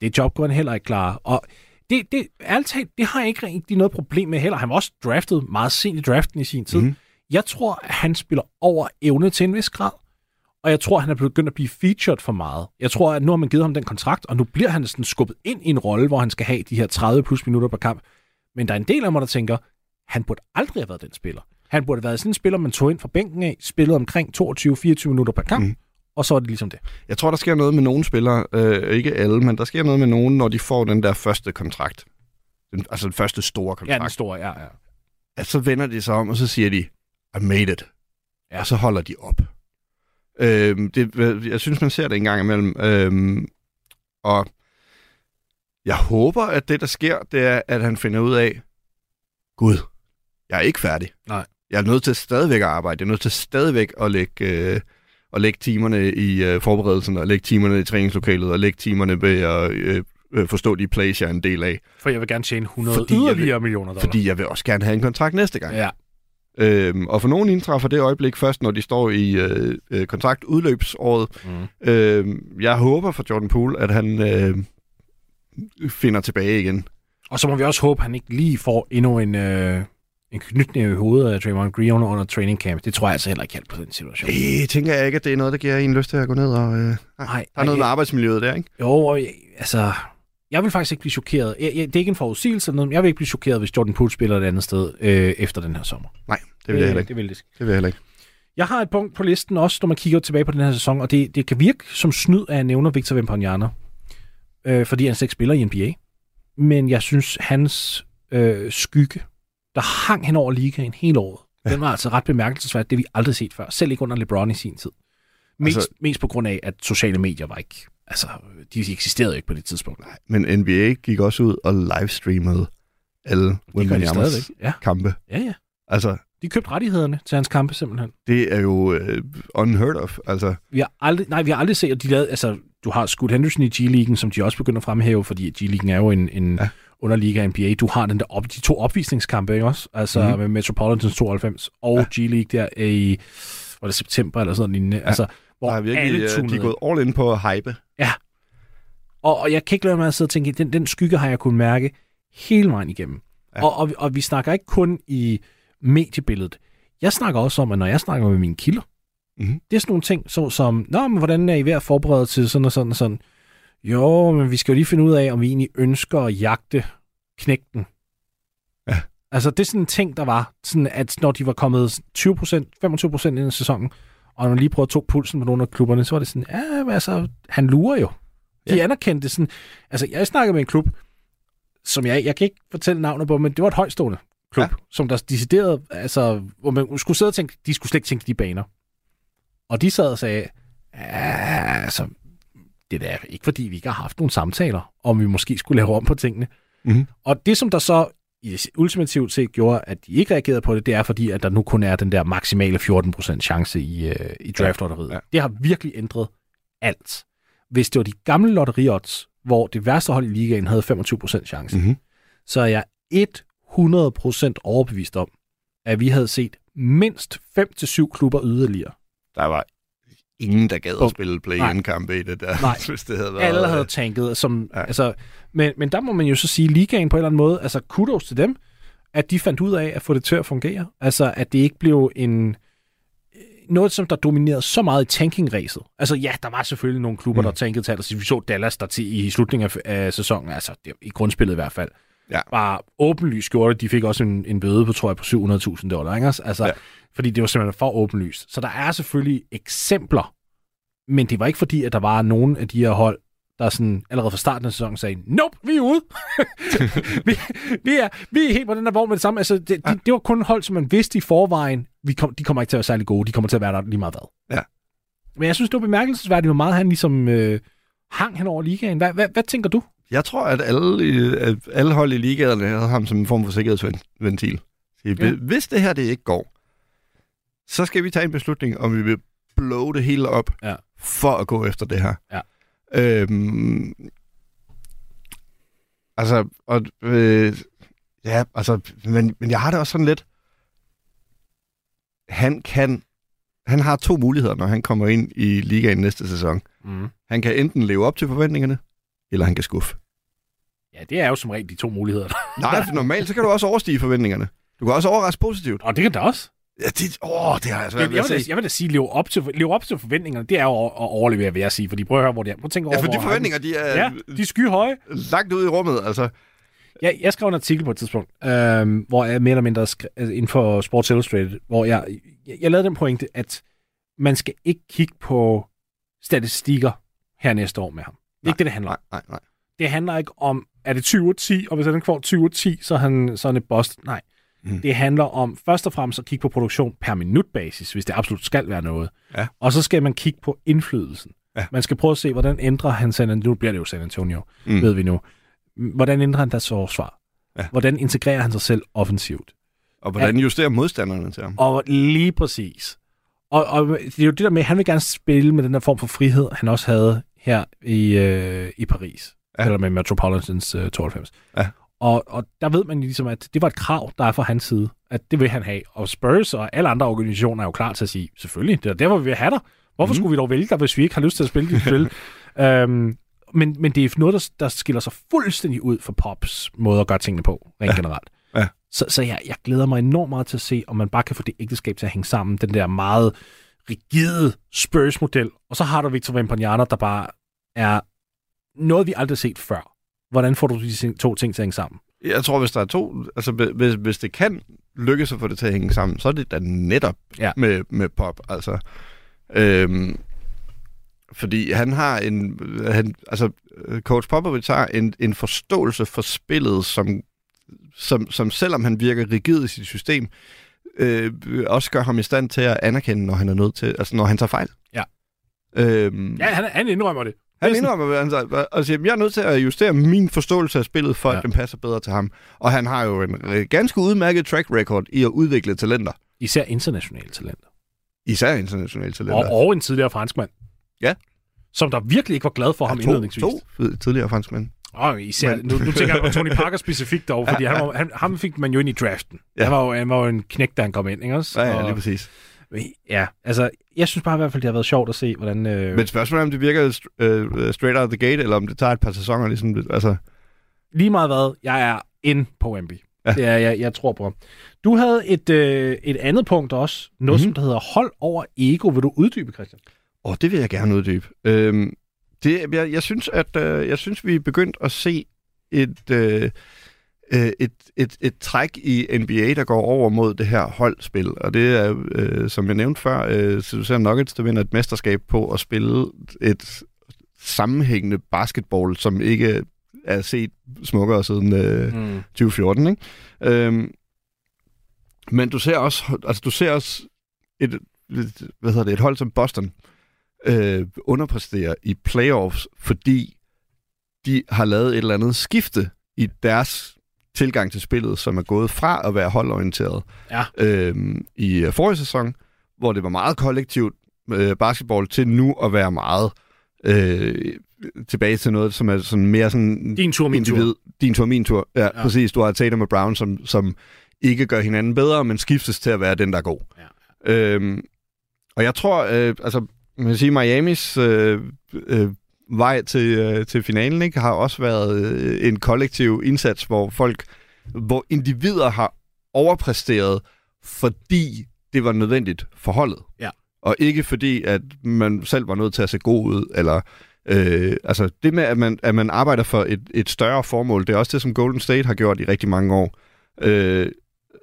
S3: Det job kunne han heller ikke klare, og det, det, ærligt talt, det har jeg ikke rigtig noget problem med heller. Han var også draftet meget sent i draften i sin tid. Mm. Jeg tror, at han spiller over evne til en vis grad. Og jeg tror, han er begyndt at blive featured for meget. Jeg tror, at nu har man givet ham den kontrakt, og nu bliver han sådan skubbet ind i en rolle, hvor han skal have de her 30 plus minutter per kamp. Men der er en del af mig, der tænker, han burde aldrig have været den spiller. Han burde have været sådan en spiller, man tog ind fra bænken af, spillede omkring 22-24 minutter per kamp, mm. og så var det ligesom det.
S4: Jeg tror, der sker noget med nogle spillere, øh, ikke alle, men der sker noget med nogen, når de får den der første kontrakt. Den, altså den første store
S3: Ja,
S4: kontrakt.
S3: den store, ja, ja.
S4: at så vender de sig om, og så siger de, I made it.
S3: Ja.
S4: Ja. Og så holder de op. Øhm, det, jeg synes, man ser det en gang imellem. Øhm, og jeg håber, at det, der sker, det er, at han finder ud af, Gud, jeg er ikke færdig.
S3: Nej.
S4: Jeg er nødt til stadigvæk at arbejde. Jeg er nødt til stadigvæk at lægge, øh, at lægge timerne i øh, forberedelsen, og lægge timerne i træningslokalet, og lægge timerne ved at øh, øh, forstå de plays, jeg er en del af.
S3: For jeg vil gerne tjene 100
S4: Fordi jeg vil-
S3: yderligere millioner dollar.
S4: Fordi jeg vil også gerne have en kontrakt næste gang.
S3: Ja,
S4: Øhm, og for nogen indtræffer det øjeblik først, når de står i øh, øh, kontraktudløbsåret.
S3: Mm.
S4: Øhm, jeg håber for Jordan Poole, at han øh, finder tilbage igen.
S3: Og så må vi også håbe, at han ikke lige får endnu en, øh, en knytning i hovedet af Draymond Green under, training camp. Det tror jeg altså heller ikke hjælper på den situation.
S4: Det tænker jeg ikke, at det er noget, der giver en lyst til at gå ned og... Øh,
S3: Nej,
S4: der er noget med arbejdsmiljøet der, ikke?
S3: Jo, og altså... Jeg vil faktisk ikke blive chokeret. Jeg, jeg, det er ikke en forudsigelse, eller noget, men jeg vil ikke blive chokeret, hvis Jordan Poole spiller et andet sted øh, efter den her sommer.
S4: Nej, det vil jeg heller ikke.
S3: Det vil det.
S4: Det vil jeg heller ikke.
S3: Jeg har et punkt på listen også, når man kigger tilbage på den her sæson, og det, det kan virke som snyd, at jeg nævner Victor Wembanyama, øh, fordi han slet ikke spiller i NBA. Men jeg synes, hans øh, skygge, der hang hen over ligaen hele året, den var altså ret bemærkelsesværdig. Det vi aldrig set før, selv ikke under LeBron i sin tid. Mest, altså, mest på grund af, at sociale medier var ikke... Altså, de eksisterede ikke på det tidspunkt. Nej,
S4: Men NBA gik også ud og livestreamede alle Wembanyama's.
S3: Ja,
S4: kampe.
S3: ja, ja.
S4: Altså,
S3: De købte rettighederne til hans kampe simpelthen.
S4: det er jo øh, unheard of. Altså,
S3: Vi har aldrig, nej, vi har aldrig set, at de lavede, altså, du har Scoot Henderson i G-Leagen, som de også begynder at fremhæve, fordi G-Leagen er jo en, en ja.
S4: Ja.
S3: underliga NBA. Du har den der op, de to opvisningskampe, ikke også? Altså mm-hmm.
S4: Mhm.
S3: med Metropolitans 92 og ja. G-League der i, var det september eller sådan lignende. Ja. Altså, hvor
S4: der er virkelig,
S3: alle
S4: øh, de
S3: tunede
S4: er gået all in på hype.
S3: og, og jeg kan ikke lade mig at sidde og tænke, den, den skygge har jeg kunnet mærke hele vejen igennem. Ja.
S4: Ja.
S3: Og, og, og vi snakker ikke kun i mediebilledet. Jeg snakker også om, at når jeg snakker med mine kilder,
S4: Mhm.
S3: det er sådan nogle ting, så, som, Nå, men hvordan er I ved at forberede til sådan og sådan og sådan? Jo, men vi skal jo lige finde ud af, om vi egentlig ønsker at jagte knække den.
S4: Ja.
S3: Altså, det er sådan en ting, der var, sådan at når de var kommet 20% 25% ind i sæsonen, og når lige prøvede at tog pulsen på nogle af klubberne, så var det sådan, ja, men altså, han lurer jo. De ja. anerkendte sådan, altså, jeg snakkede med en klub, som jeg, jeg kan ikke fortælle navnet på, men det var et højstående klub, ja. som der deciderede, altså, hvor man skulle sidde og tænke, de skulle slet ikke tænke de baner. Og de sad og sagde, ja, altså, det er ikke fordi, vi ikke har haft nogle samtaler, om vi måske skulle lave om på tingene.
S4: Mhm.
S3: Og det, som der så ultimativt set gjorde, at de ikke reagerede på det, det er fordi, at der nu kun er den der maksimale 14% chance i, øh, i draftlotteriet. Ja. Det har virkelig ændret alt. Hvis det var de gamle lotteriodds, hvor det værste hold i ligaen havde 25% chance,
S4: Mhm.
S3: så er jeg 100% overbevist om, at vi havde set mindst 5-7 klubber yderligere.
S4: Der var ingen, der gad at spille play-in-kampe i det der,
S3: Nej. [LAUGHS]
S4: hvis det havde været...
S3: Alle havde
S4: øh,
S3: tanket. Som,
S4: Ja.
S3: ja. altså, men, men der må man jo så sige, ligaen på en eller anden måde, altså kudos til dem, at de fandt ud af at få det til at fungere. Altså, at det ikke blev en noget, som der dominerede så meget i tanking-ræset. Altså ja, der var selvfølgelig nogle klubber, mm. der tankede til, altså vi så Dallas der til i slutningen af, af sæsonen, altså det, i grundspillet i hvert fald,
S4: Ja.
S3: bare åbenlyst gjorde det. De fik også en, en bøde på, tror jeg, på 700.000 dollar, ikke? også? Altså,
S4: Ja.
S3: ja. fordi det var simpelthen for åbenlyst. Så der er selvfølgelig eksempler, men det var ikke fordi, at der var nogen af de her hold, der sådan allerede fra starten af sæsonen sagde, nope, vi er ude. [LAUGHS] vi, vi, er, vi er helt på den der vogn med det samme. Altså, det, de, det var kun hold, som man vidste i forvejen, vi kom, de kommer ikke til at være særlig gode. De kommer til at være der lige meget hvad.
S4: Ja.
S3: Men jeg synes, det var bemærkelsesværdigt, hvor meget han ligesom øh, hang hen over ligaen. Hvad, hvad, hvad tænker du?
S4: Jeg tror, at alle, at alle hold i ligaerne havde ham som en form for sikkerhedsventil.
S3: Ja.
S4: Hvis det her det ikke går, så skal vi tage en beslutning, om vi vil blow det hele op
S3: Ja.
S4: for at gå efter det her.
S3: Ja.
S4: Øhm, altså, og, øh, ja, altså, men, men jeg har det også sådan lidt, han kan, han har to muligheder, når han kommer ind i ligaen næste sæson.
S3: Mm.
S4: Han kan enten leve op til forventningerne, eller han kan skuffe.
S3: Ja, det er jo som regel de to muligheder.
S4: Nej, for normalt så kan du også overstige forventningerne. Du kan også overraske positivt.
S3: Og det kan der også.
S4: Ja, det, åh, det har jeg
S3: Jeg,
S4: svært
S3: jeg,
S4: ved at
S3: vil da, jeg vil da sige, leve op, til, leve op til forventningerne, det er jo at, at overlevere, vil jeg sige. Fordi prøv at høre, hvor det er. Prøv at tænke over,
S4: Ja, for de forventninger, de er
S3: Ja, de er skyhøje.
S4: langt ude i rummet, altså.
S3: Jeg, jeg skrev en artikel på et tidspunkt, øhm, hvor jeg mere eller mindre skrev, altså inden for Sports Illustrated, hvor jeg, jeg, jeg lavede den pointe, at man skal ikke kigge på statistikker her næste år med ham. Det er ikke det, det handler om.
S4: Nej, nej, nej.
S3: Det handler ikke om, er det 20 og 10, og hvis han får 20 og 10, så er han, så er han et boss. Nej.
S4: Mm.
S3: Det handler om først og fremmest at kigge på produktion per minutbasis, hvis det absolut skal være noget.
S4: Ja.
S3: Og så skal man kigge på indflydelsen.
S4: Ja.
S3: Man skal prøve at se, hvordan ændrer han San Antonio. Nu bliver det jo San Antonio,
S4: Mm.
S3: ved vi nu. Hvordan ændrer han deres forsvar?
S4: Ja.
S3: Hvordan integrerer han sig selv offensivt?
S4: Og hvordan justerer modstanderne til ham?
S3: Og lige præcis. Og, og det er jo det der med, at han vil gerne spille med den der form for frihed, han også havde her i, øh, i Paris.
S4: Ja.
S3: Eller med Metropolitans øh, 92.
S4: Ja.
S3: Og, og der ved man ligesom, at det var et krav, der er fra hans side, at det vil han have. Og Spurs og alle andre organisationer er jo klar til at sige, selvfølgelig, det er derfor, vi vil have dig. Hvorfor mm. skulle vi dog vælge dig, hvis vi ikke har lyst til at spille dit spil? [LAUGHS] øhm, men, men det er noget, der, der skiller sig fuldstændig ud fra Pops måde at gøre tingene på, rent
S4: Ja.
S3: generelt.
S4: Ja.
S3: Så, så jeg, jeg glæder mig enormt meget til at se, om man bare kan få det ægteskab til at hænge sammen. Den der meget rigide Spurs-model. Og så har du Victor Wembanyama, der bare er noget, vi aldrig har set før. Hvordan får du de to ting til at hænge sammen?
S4: Jeg tror, hvis der er to... Altså, hvis, hvis det kan lykkes at få det til at hænge sammen, så er det da netop
S3: Ja.
S4: med, med pop. Altså, øhm, fordi han har en... Han, altså, coach Popovich har en, en forståelse for spillet, som, som, som selvom han virker rigid i sit system, øh, også gør ham i stand til at anerkende, når han er nødt til... Altså, når han tager fejl.
S3: Ja.
S4: Øhm,
S3: Ja, han, han indrømmer det.
S4: han
S3: er
S4: indrømmer, hvad han siger, og siger, jeg er nødt til at justere min forståelse af spillet, for ja.
S3: Ja.
S4: at den passer bedre til ham. Og han har jo en øh, ganske udmærket track record i at udvikle talenter.
S3: Især internationale talenter.
S4: Især internationale talenter.
S3: Og, og en tidligere franskmand.
S4: Ja.
S3: Som der virkelig ikke var glad for ham
S4: to,
S3: indledningsvis.
S4: to tidligere franskmænd.
S3: Og især,
S4: Men-
S3: nu, nu tænker jeg på Tony Parker specifikt dog, fordi han var, han, ham fik man jo ind i draften.
S4: Ja.
S3: Ja. Han, var jo, han var jo en knæk, da han kom ind, ikke også?
S4: Ja, ja, lige præcis.
S3: Ja, altså, jeg synes bare i hvert fald, det har været sjovt at se, hvordan... Øh,
S4: Men spørgsmålet er, om det virker st- øh, straight out of the gate, eller om det tager et par sæsoner. Ligesom, altså,
S3: lige meget hvad, jeg er ind på Wemby.
S4: Ja.
S3: Ja. Det er jeg, jeg tror på. Du havde et, øh, et andet punkt også, noget
S4: Mhm.
S3: mm-hmm. som der hedder hold over ego. Vil du uddybe, Christian?
S4: åh, det vil jeg gerne uddybe. Øhm, det, jeg, jeg, synes, at, øh, jeg synes, vi er begyndt at se et, øh, øh, et, et, et træk i NBA, der går over mod det her holdspil. Og det er, øh, som jeg nævnte før, øh, så du ser Nuggets, der vinder et mesterskab på at spille et sammenhængende basketball, som ikke er set smukkere siden øh, mm. 2014. Ikke? Øhm, men du ser også, altså du ser også et, et, hvad hedder det, et hold som Boston øh, underpræstere i playoffs, fordi de har lavet et eller andet skifte i deres tilgang til spillet, som er gået fra at være holdorienteret
S3: Ja.
S4: øhm, i øh, forrige sæson, hvor det var meget kollektivt øh, basketball, til nu at være meget øh, tilbage til noget, som er sådan mere sådan...
S3: Din tur, min tur.
S4: individ, Din tur, min tur. Ja,
S3: Ja.
S4: ja, præcis. Du har Tatum og Brown, som, som ikke gør hinanden bedre, men skiftes til at være den, der er god.
S3: Ja.
S4: Øhm, og jeg tror, øh, altså, man kan sige, Miamis øh, øh, vej til, øh, til finalen ikke, har også været øh, en kollektiv indsats, hvor folk, hvor individer har overpræsteret, fordi det var nødvendigt for holdet.
S3: Ja.
S4: Og ikke fordi, at man selv var nødt til at se god ud, eller Øh, altså det med, at man, at man arbejder for et, et større formål, det er også det, som Golden State har gjort i rigtig mange år. Øh,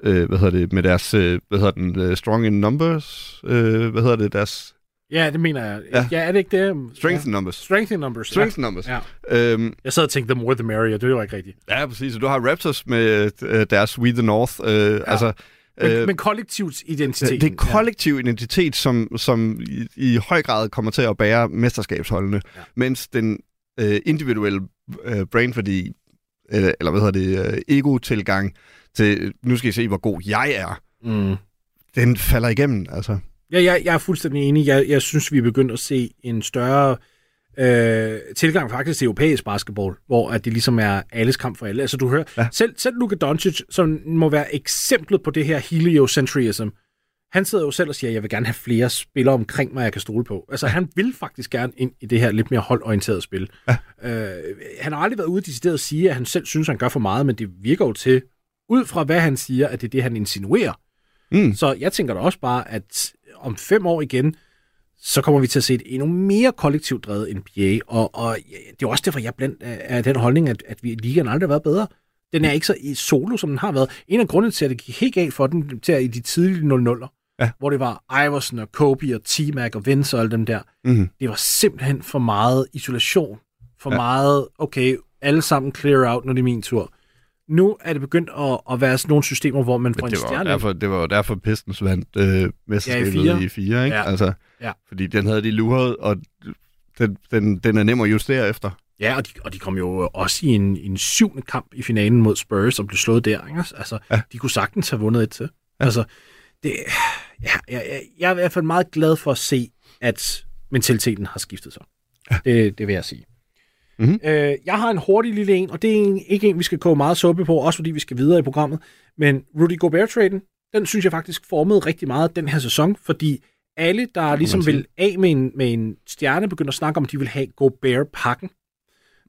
S4: øh, hvad hedder det, med deres, øh, hvad hedder den, uh, Strong in Numbers, øh, hvad hedder det, deres
S3: Ja, det mener jeg. Ja,
S4: Ja.
S3: ja er det ikke det?
S4: Strength
S3: ja.
S4: Numbers.
S3: Strength numbers.
S4: Strength
S3: ja.
S4: Numbers.
S3: Ja.
S4: Øhm,
S3: Jeg sad og tænkte, the more the merrier. Det var ikke rigtigt.
S4: ja, præcis. Du har Raptors med øh, deres We the North. Øh, ja. Altså,
S3: Men,
S4: øh,
S3: men kollektivt identitet.
S4: det er kollektiv identitet, som, som i, i høj grad kommer til at bære mesterskabsholdene,
S3: Ja.
S4: ja. mens den øh, individuelle øh, brain, fordi, øh, eller hvad hedder det, øh, ego-tilgang til, nu skal I se, hvor god jeg er,
S3: Ja. Mm.
S4: den falder igennem, altså.
S3: Ja, jeg, jeg er fuldstændig enig. Jeg, jeg synes, vi er begyndt at se en større øh, tilgang faktisk til europæisk basketball, hvor at det ligesom er alles kamp for alle. Altså du hører, ja. Selv, selv Luka Doncic, som må være eksemplet på det her heliocentrism, han sidder jo selv og siger, at jeg vil gerne have flere spillere omkring mig, jeg kan stole på. Altså han vil faktisk gerne ind i det her lidt mere holdorienterede spil.
S4: Ja.
S3: Øh, han har aldrig været ude decideret at sige, at han selv synes, at han gør for meget, men det virker jo til, ud fra hvad han siger, at det er det, han insinuerer.
S4: Mm.
S3: Så jeg tænker da også bare, at om fem år igen, så kommer vi til at se et endnu mere kollektivt drevet NBA. Og, og det er også derfor, jeg blandt er den holdning, at, at vi ligaen aldrig har været bedre. Den er ikke så i solo, som den har været. En af grundene til, at det gik helt galt for den, til at i de tidlige 00'er,
S4: Ja.
S3: hvor det var Iverson og Kobe og T-Mac og Vince og alle dem der,
S4: Mm-hmm.
S3: det var simpelthen for meget isolation. For. Ja. meget, okay, alle sammen clear out, når det er min tur. Nu er det begyndt at, at være sådan nogle systemer, hvor man får en stjerne.
S4: derfor, det var jo derfor, Pistons vandt øh, mesterskabet
S3: Ja, i
S4: ja,
S3: fire.
S4: i fire, ikke?
S3: Ja.
S4: Altså,
S3: Ja.
S4: Fordi den havde de luret, og den, den, den er nem at justere efter.
S3: Ja, og de, og de kom jo også i en, en syvende kamp i finalen mod Spurs og blev slået der. Ikke? Altså, ja.
S4: Ja.
S3: de kunne sagtens have vundet et til. Ja. Altså, det, ja, jeg, jeg, jeg er i hvert fald meget glad for at se, at mentaliteten har skiftet sig. Ja. Det, det vil jeg sige.
S4: Mhm.
S3: Øh, jeg har en hurtig lille en, og det er en, ikke en, vi skal koge meget suppe på, også fordi vi skal videre i programmet. Men Rudy Gobert-traden, den synes jeg faktisk formede rigtig meget den her sæson, fordi alle, der ligesom vil af med en, med en stjerne, begynder at snakke om, at de vil have Gobert-pakken.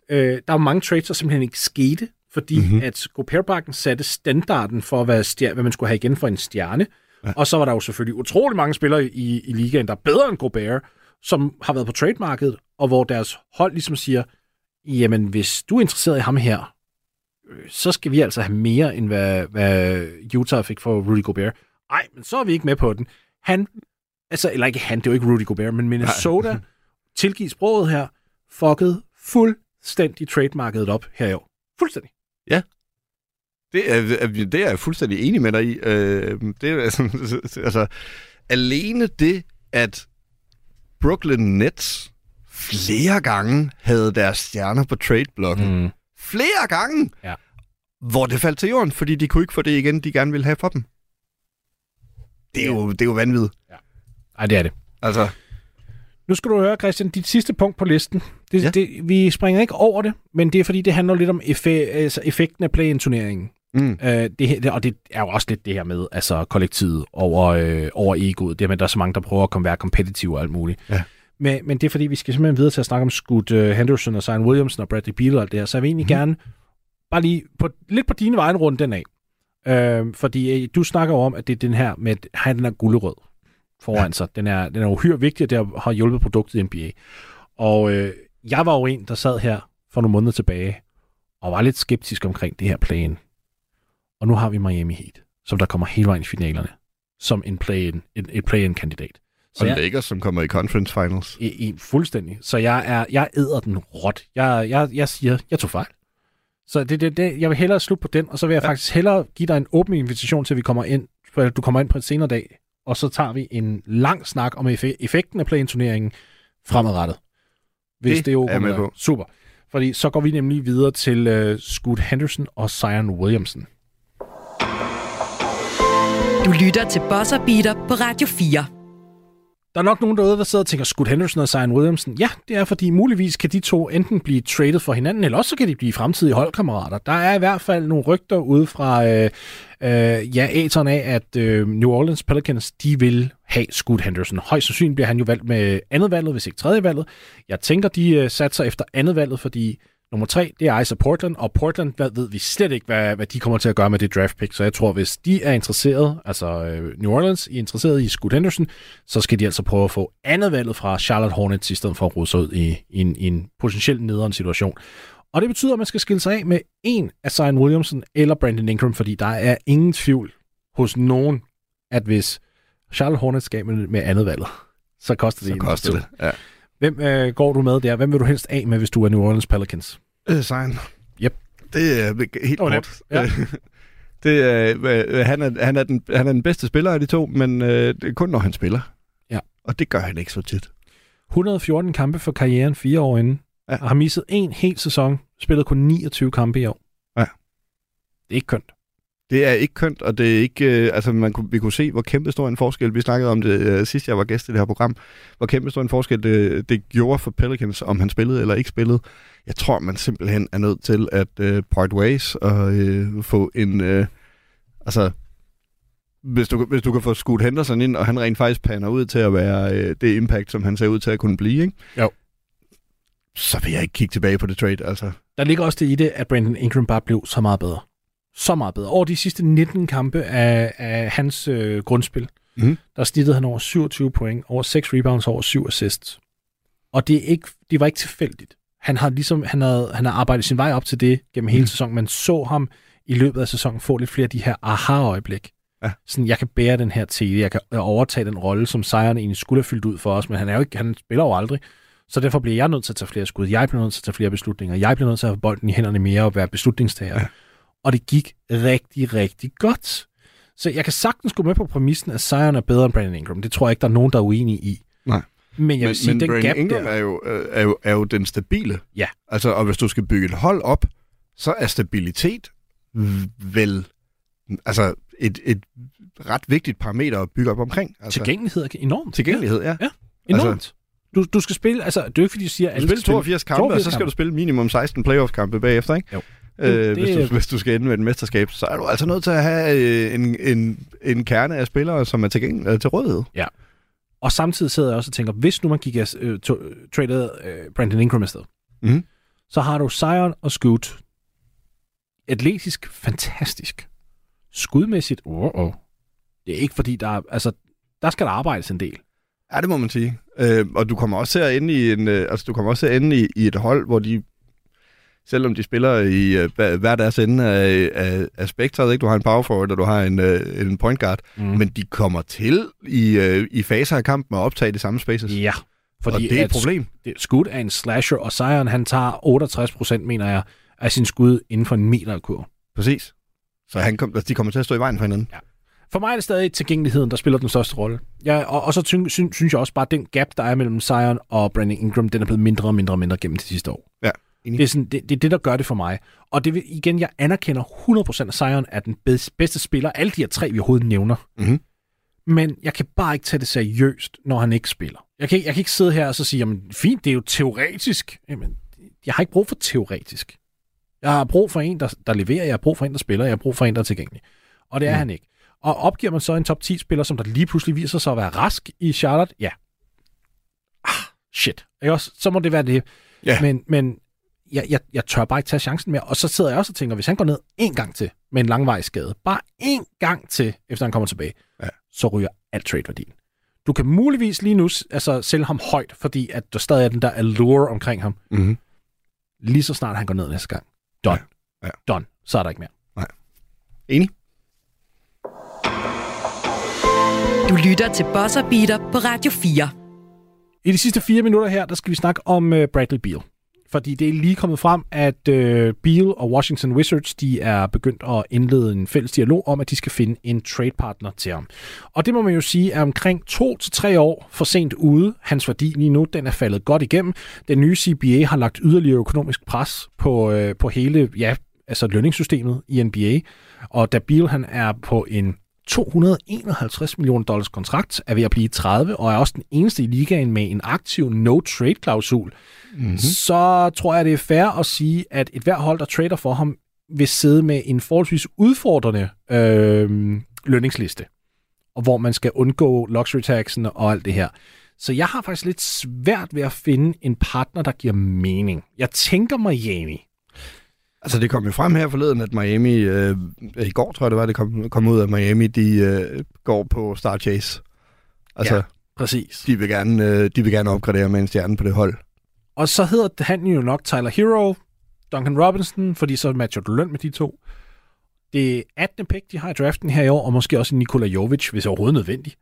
S3: Øh, der var mange trades, der simpelthen ikke skete, fordi mm-hmm. at Gobert-pakken satte standarden for, hvad, stjer- hvad man skulle have igen for en stjerne. Ja. Og så var der jo selvfølgelig utrolig mange spillere i, i ligaen, der er bedre end Gobert, som har været på trademarkedet, og hvor deres hold ligesom siger, jamen hvis du er interesseret i ham her, øh, så skal vi altså have mere, end hvad, hvad Utah fik for Rudy Gobert. Nej, men så er vi ikke med på den. Han, altså, eller ikke han, det er jo ikke Rudy Gobert, men Minnesota, [LAUGHS] tilgiv sproget her, fuckede fuldstændig trademarkedet op her i år. Fuldstændig.
S4: Det er, er- det er jeg fuldstændig enig med dig i. Øh, det er, altså, [LAUGHS] altså, alene det, at Brooklyn Nets flere gange havde deres stjerner på trade-blokken.
S3: Mm.
S4: Flere gange!
S3: Ja.
S4: Hvor det faldt til jorden, fordi de kunne ikke få det igen, de gerne ville have for dem. Det er jo, det er jo vanvittigt.
S3: Ej, det er det.
S4: Altså,
S3: Nu skal du høre, Christian, dit sidste punkt på listen. Det, ja.
S4: Ja.
S3: det, vi springer ikke over det, men det er fordi, det handler lidt om effe, altså effekten af play-in-turneringen.
S4: mm,
S3: Øh, det, her- det, og det er jo også lidt det her med altså kollektivet over, øh, over egoet. Det med, at der er så mange, der prøver at komme være kompetitive og alt muligt.
S4: Ja.
S3: Men, men det er fordi, vi skal simpelthen videre til at snakke om Scoot uh, Henderson og Zion Williamson og Bradley Beal og alt det her. Så jeg vil egentlig mm. gerne bare lige på, lidt på dine vejen rundt den af. Øh, fordi øh, du snakker jo om, at det er den her med at have den her gulderød foran ja. sig. Den er, den er uhyre vigtig, og det har- hjulpet produktet i NBA. Og øh, jeg var jo en, der sad her for nogle måneder tilbage og var lidt skeptisk omkring det her plan. Og nu har vi Miami Heat, som der kommer hele vejen i finalerne, som en play-in, en, et play-in-kandidat.
S4: Så og jeg, Lakers, som kommer i conference finals.
S3: I, i, fuldstændig. Så jeg er jeg æder den råt. Jeg, jeg, jeg siger, jeg tog fejl. Så det, det, det, jeg vil hellere slutte på den, og så vil jeg ja. faktisk hellere give dig en åben invitation til, at vi kommer ind, for du kommer ind på en senere dag, og så tager vi en lang snak om effekten af play-in-turneringen fremadrettet. Hvis det, det er, er med på. Super. Fordi så går vi nemlig videre til uh, Scoot Henderson og Zion Williamson.
S2: Du lytter til Bosser Beater på Radio 4.
S3: Der er nok nogen derude, der sidder og tænker, Scoot Henderson og Zion Williamson. Ja, det er fordi muligvis kan de to enten blive traded for hinanden, eller også så kan de blive fremtidige holdkammerater. Der er i hvert fald nogle rygter ude fra øh, øh, ja, æteren af, at øh, New Orleans Pelicans, de vil have Scoot Henderson. Højst sandsynligt bliver han jo valgt med andet valget, hvis ikke tredje valget. Jeg tænker, de øh, satser efter andet valget, fordi Nummer tre, det er Isaac Portland, og Portland hvad, ved vi slet ikke, hvad, hvad de kommer til at gøre med det draft pick. Så jeg tror, hvis de er interesseret, altså øh, New Orleans er interesseret i Scoot Henderson, så skal de altså prøve at få andet valget fra Charlotte Hornets, i stedet for at rute ud i, i, en, i en potentielt nederen situation. Og det betyder, at man skal skille sig af med en af Zion Williamson eller Brandon Ingram, fordi der er ingen tvivl hos nogen, at hvis Charlotte Hornets skal med, med andet valget, så koster det
S4: så koster det, ja.
S3: Hvem øh, går du med der? Hvem vil du helst af med, hvis du er New Orleans Pelicans?
S4: Øh, Sein.
S3: Yep.
S4: Det er helt oh, kort. Ja. det er, [LAUGHS] øh, han, er, han, er den, han er den bedste spiller af de to, men øh, det er kun, når han spiller.
S3: Ja.
S4: Og det gør han ikke så tit.
S3: 114 kampe for karrieren, fire år inden. Ja. Og har misset en hel sæson. Spillet kun 29 kampe i år.
S4: Ja.
S3: Det er ikke kønt.
S4: Det er ikke kønt, og det er ikke, øh, altså man kunne, vi kunne se, hvor kæmpe stor en forskel, vi snakkede om det øh, sidst jeg var gæst i det her program, hvor kæmpe stor en forskel det, det gjorde for Pelicans, om han spillede eller ikke spillede. Jeg tror, man simpelthen er nødt til at øh, part ways og øh, få en, øh, altså hvis du, hvis du kan få skudt Henderson ind, og han rent faktisk pander ud til at være øh, det impact, som han ser ud til at kunne blive, ikke?
S3: Jo.
S4: Så vil jeg ikke kigge tilbage på det trade, altså.
S3: Der ligger også det i det, at Brandon Ingram bare blev så meget bedre så meget bedre. Over de sidste 19 kampe af, af hans øh, grundspil, mm. der snittede han over 27 point, over 6 rebounds, over 7 assists. Og det, er ikke, det var ikke tilfældigt. Han har ligesom han havde, han har arbejdet sin vej op til det gennem hele mm. sæsonen. Man så ham i løbet af sæsonen få lidt flere af de her aha-øjeblik. Ja. Sådan, jeg kan bære den her til, jeg kan overtage den rolle, som sejren egentlig skulle have fyldt ud for os, men han, er jo ikke, han spiller jo aldrig. Så derfor bliver jeg nødt til at tage flere skud. Jeg bliver nødt til at tage flere beslutninger. Jeg bliver nødt til at have bolden i hænderne mere og være beslutningstager. Ja og det gik rigtig, rigtig godt. Så jeg kan sagtens gå med på præmissen, at Zion er bedre end Brandon Ingram. Det tror jeg ikke, der er nogen, der er uenige i.
S4: Nej.
S3: Men jeg vil men, sige, men den Brandon gap
S4: Ingram
S3: der...
S4: er jo, øh, er, jo, er jo den stabile.
S3: Ja.
S4: Altså, og hvis du skal bygge et hold op, så er stabilitet vel altså et, et ret vigtigt parameter at bygge op omkring. Altså,
S3: Tilgængelighed er enormt.
S4: Tilgængelighed, ja.
S3: Ja, enormt. Altså, du, du skal spille, altså det er jo ikke fordi, du siger...
S4: Du spiller 82 kampe, 82 og så skal kampe. du spille minimum 16 playoff-kampe bagefter, ikke?
S3: Jo.
S4: Øh, det, hvis, du, hvis du skal ende med et mesterskab, så er du altså nødt til at have øh, en, en, en kerne af spillere, som er til, øh, til rådighed.
S3: Ja. Og samtidig sidder jeg også og tænker, hvis nu man gik af øh, to, traded øh, Brandon Ingram afsted,
S4: mm.
S3: så har du Zion og Scoot. Atletisk fantastisk. Skudmæssigt, oh, oh. det er ikke fordi, der er, altså, der skal der arbejdes en del.
S4: Ja, det må man sige. Øh, og du kommer også til at ende i en, øh, altså du kommer også til at ende i, i et hold, hvor de selvom de spiller i uh, hver deres ende af, af, af spektret, ikke? Du har en power forward, og du har en, uh, en point guard, mm. men de kommer til i, uh, i faser af kampen at optage de samme spaces.
S3: Ja,
S4: fordi og det er et problem.
S3: Skud er en slasher, og sejren, han tager 68 procent, mener jeg, af sin skud inden for en meter kurv.
S4: Præcis. Så han kom, altså, de kommer til at stå i vejen for hinanden.
S3: Ja. For mig er det stadig tilgængeligheden, der spiller den største rolle. Ja, og, og så synes, synes jeg også bare, at den gap, der er mellem Zion og Brandon Ingram, den er blevet mindre og mindre og mindre gennem de sidste år.
S4: Ja.
S3: Det er, sådan, det, det er det, der gør det for mig. Og det vil, igen, jeg anerkender 100% at Sion er den bedste, bedste spiller. Alle de her tre, vi overhovedet nævner.
S4: Mm-hmm.
S3: Men jeg kan bare ikke tage det seriøst, når han ikke spiller. Jeg kan, jeg kan ikke sidde her og så sige, jamen fint, det er jo teoretisk. Jamen, jeg har ikke brug for teoretisk. Jeg har brug for en, der, der leverer. Jeg har brug for en, der spiller. Jeg har brug for en, der er tilgængelig. Og det er mm. han ikke. Og opgiver man så en top 10-spiller, som der lige pludselig viser sig at være rask i Charlotte? Ja. Ah, shit. Ikke også? Så må det være det.
S4: Ja.
S3: Men, men jeg, jeg, jeg tør bare ikke tage chancen mere. Og så sidder jeg også og tænker, hvis han går ned en gang til med en langvejs skade, bare en gang til, efter han kommer tilbage,
S4: ja.
S3: så ryger alt trade-værdien. Du kan muligvis lige nu altså, sælge ham højt, fordi at der stadig er den der allure omkring ham.
S4: Mm-hmm.
S3: Lige så snart han går ned næste gang. Done.
S4: Ja. Ja.
S3: Done. Så er der ikke mere.
S4: Nej. Enig.
S2: Du lytter til Bosser Beater på Radio 4.
S3: I de sidste fire minutter her, der skal vi snakke om uh, Bradley Beal. Fordi det er lige kommet frem, at øh, Beal og Washington Wizards, de er begyndt at indlede en fælles dialog om, at de skal finde en trade partner til ham. Og det må man jo sige er omkring to til tre år for sent ude. Hans værdi lige nu, den er faldet godt igennem. Den nye CBA har lagt yderligere økonomisk pres på, øh, på hele ja, altså lønningssystemet i NBA. Og da Beal han er på en 251 millioner dollars kontrakt, er ved at blive 30, og er også den eneste i ligaen med en aktiv no-trade-klausul, mm-hmm. så tror jeg, det er fair at sige, at et hver hold, der trader for ham, vil sidde med en forholdsvis udfordrende øh, lønningsliste, og hvor man skal undgå luxury taxen og alt det her. Så jeg har faktisk lidt svært ved at finde en partner, der giver mening. Jeg tænker Miami.
S4: Altså, det kom jo frem her forleden, at Miami, øh, i går tror jeg det var, det kom, kom ud af Miami, de øh, går på Star Chase. Altså,
S3: Ja, præcis.
S4: De vil, gerne, øh, de vil gerne opgradere med en stjerne på det hold.
S3: Og så hedder han jo nok Tyler Hero, Duncan Robinson, fordi så matcher du løn med de to. Det er 18. pick, de har i draften her i år, og måske også Nikola Jovic, hvis overhovedet nødvendigt.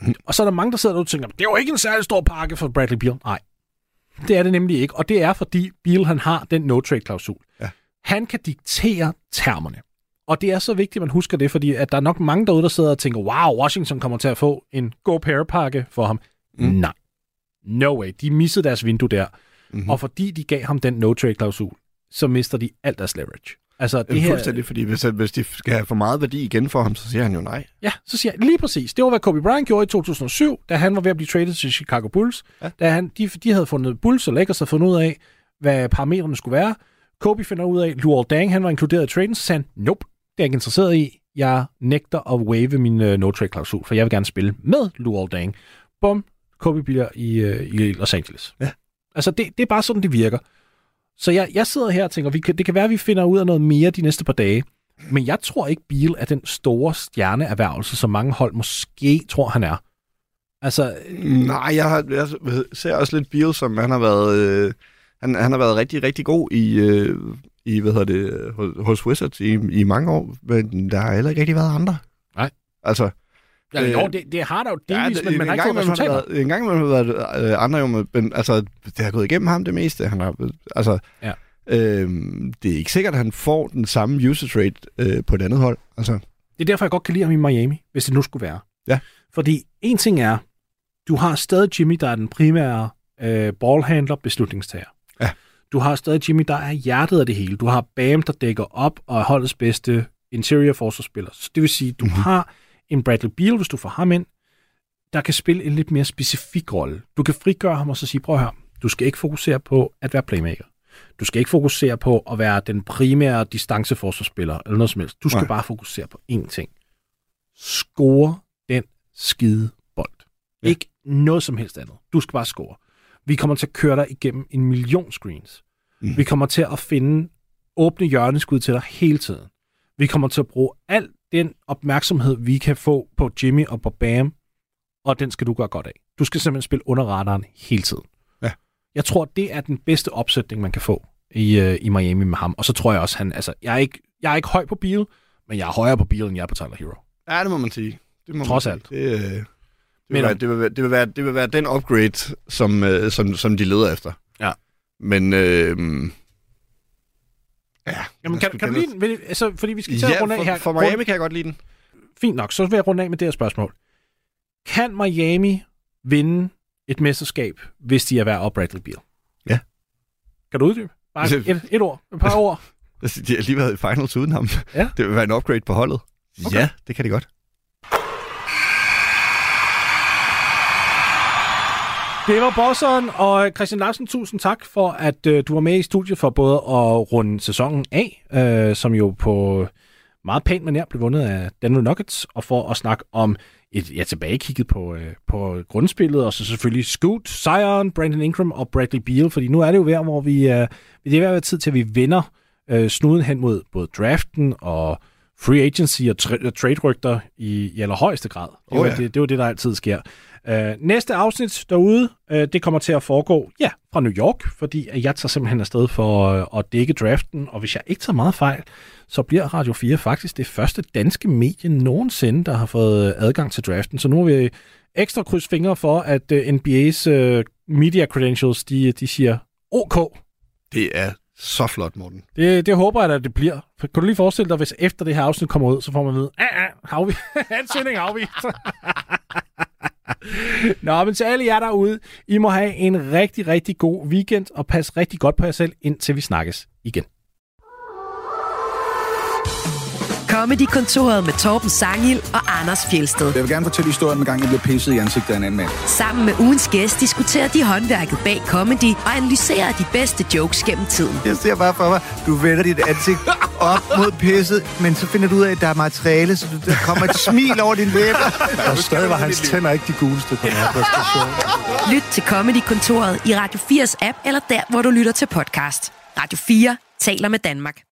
S4: Mm.
S3: Og så er der mange, der sidder derude og tænker, det er jo ikke en særlig stor pakke for Bradley Beal. Nej, det er det nemlig ikke. Og det er, fordi Beal han har den no-trade-klausul.
S4: Ja.
S3: Han kan diktere termerne. Og det er så vigtigt, at man husker det, fordi at der er nok mange derude, der sidder og tænker, wow, Washington kommer til at få en go pair pakke for ham. Mm. Nej. No way. De missede deres vindue der. Mm-hmm. Og fordi de gav ham den no-trade-klausul, så mister de alt deres leverage. Altså, det
S4: er
S3: her,
S4: fuldstændig, fordi hvis, hvis de skal have for meget værdi igen for ham, så siger han jo nej.
S3: Ja, så siger jeg lige præcis. Det var, hvad Kobe Bryant gjorde i 2007, da han var ved at blive traded til Chicago Bulls. Ja. Da han, de, de havde fundet Bulls og Lakers havde fundet ud af, hvad parametrene skulle være. Kobe finder ud af, at Luol Deng han var inkluderet i traden, så sagde han, nope, det er jeg ikke interesseret i. Jeg nægter at waive min uh, no-trade-klausul, for jeg vil gerne spille med Luol Deng. Bum, Kobe bliver i, uh, i Los Angeles.
S4: Ja.
S3: Altså, det, det er bare sådan, det virker. Så jeg, jeg sidder her og tænker, vi kan, det kan være, at vi finder ud af noget mere de næste par dage. Men jeg tror ikke, Beal er den store stjerneerhvervelse, som mange hold måske tror, han er. Altså,
S4: Nej, jeg, har, jeg ser også lidt Beal, som han har været, øh, han, han har været rigtig, rigtig god i, øh, i hvad hedder det, hos, Wizards i, i mange år, men der har heller ikke rigtig været andre.
S3: Nej.
S4: Altså,
S3: ja,
S4: øh,
S3: jo, det, det har der jo delvis, ja, men man har ikke fået resultater.
S4: været, en gang imellem har været øh, andre jo, men altså, det har gået igennem ham det meste. Han har, altså,
S3: Ja.
S4: øh, det er ikke sikkert, at han får den samme usage rate øh, på et andet hold. Altså,
S3: Det er derfor, jeg godt kan lide ham i Miami, hvis det nu skulle være.
S4: Ja.
S3: Fordi en ting er, du har stadig Jimmy, der er den primære øh, ballhandler, beslutningstager. Du har stadig Jimmy, der er hjertet af det hele. Du har Bam, der dækker op og er holdets bedste interior forsvarsspiller. Så det vil sige, du
S4: Mhm.
S3: mm-hmm. har en Bradley Beal, hvis du får ham ind, der kan spille en lidt mere specifik rolle. Du kan frigøre ham og så sige, prøv høre, du skal ikke fokusere på at være playmaker. Du skal ikke fokusere på at være den primære distanceforsvarsspiller, eller noget som helst. Du skal
S4: Nej.
S3: bare fokusere på én ting. Score den skide bold. Ja. Ikke noget som helst andet. Du skal bare score. Vi kommer til at køre dig igennem en million screens. Mm. Vi kommer til at finde åbne hjørneskud til dig hele tiden. Vi kommer til at bruge al den opmærksomhed, vi kan få på Jimmy og på Bam, og den skal du gøre godt af. Du skal simpelthen spille under radaren hele tiden.
S4: Ja.
S3: Jeg tror, det er den bedste opsætning, man kan få i, øh, i Miami med ham. Og så tror jeg også, han, altså, jeg er, ikke, jeg er ikke høj på Beal, men jeg er højere på Beal, end jeg er på Tyler Hero.
S4: ja, det må man sige. Det må
S3: Trods
S4: man
S3: alt.
S4: sige. Det, øh, vil
S3: Men
S4: være, det, vil være, det, vil være, det vil være den upgrade, som, øh, som, som de leder efter.
S3: Ja.
S4: Men, øh, ja.
S3: Jamen, kan, kan du lide den? Vil- Altså, fordi vi skal til at
S4: Ja,
S3: runde af
S4: for,
S3: her.
S4: for Miami kan jeg godt lide den.
S3: Fint nok, så vil jeg runde af med det her spørgsmål. Kan Miami vinde et mesterskab, hvis de er værd op Bradley Beal?
S4: Ja.
S3: Kan du uddybe? Bare [LAUGHS] et, et ord, et par ord. [LAUGHS]
S4: De har lige været i finals uden ham.
S3: Ja.
S4: Det vil være en upgrade på holdet.
S3: Okay.
S4: Ja, det kan de godt.
S3: Det var bosseren, og Christian Larsen, tusind tak for, at øh, du var med i studiet for både at runde sæsonen af, øh, som jo på meget pænt manier blev vundet af Denver Nuggets, og for at snakke om et ja, tilbagekigget på, øh, på grundspillet, og så selvfølgelig Scoot, Zion, Brandon Ingram og Bradley Beal, fordi nu er det jo ved, hvor vi, øh, det er være tid til, at vi vender øh, snuden hen mod både draften og free agency og tra- trade-rygter i, i allerhøjeste grad. Det,
S4: Oh, ja.
S3: det, det er jo det, der altid sker. Uh, næste afsnit derude, uh, det kommer til at foregå, ja, fra New York, fordi jeg tager simpelthen afsted for uh, at dække draften, og hvis jeg ikke tager meget fejl, så bliver Radio 4 faktisk det første danske medie nogensinde, der har fået øh, adgang til draften. Så nu er vi ekstra kryds fingre for, at uh, NBA's uh, media credentials, de, de siger OK.
S4: Det er så flot, Morten.
S3: Det, det håber jeg, at det bliver. Kan du lige forestille dig, hvis efter det her afsnit kommer ud, så får man at vide, ah, ah, afvi. [LAUGHS] ansøgning afvist. [LAUGHS] [LAUGHS] Nå, men til alle jer derude, I må have en rigtig, rigtig god weekend, og pas rigtig godt på jer selv, indtil vi snakkes igen.
S2: Comedy-kontoret med Torben Sangil og Anders Fjelsted.
S11: Jeg vil gerne fortælle historien, om gang jeg blev pisset i ansigtet af en anden mand.
S2: Sammen med ugens gæst diskuterer de håndværket bag comedy og analyserer de bedste jokes gennem tiden.
S11: Jeg ser bare for mig, du vender dit ansigt op mod pisset, men så finder du ud af, at der er materiale, så du, der kommer et smil over din læber.
S12: Og stadig var hans tænder ikke de guleste på den her præstation.
S2: Lyt til Comedy-kontoret i Radio 4's app, eller der, hvor du lytter til podcast. Radio 4 taler med Danmark.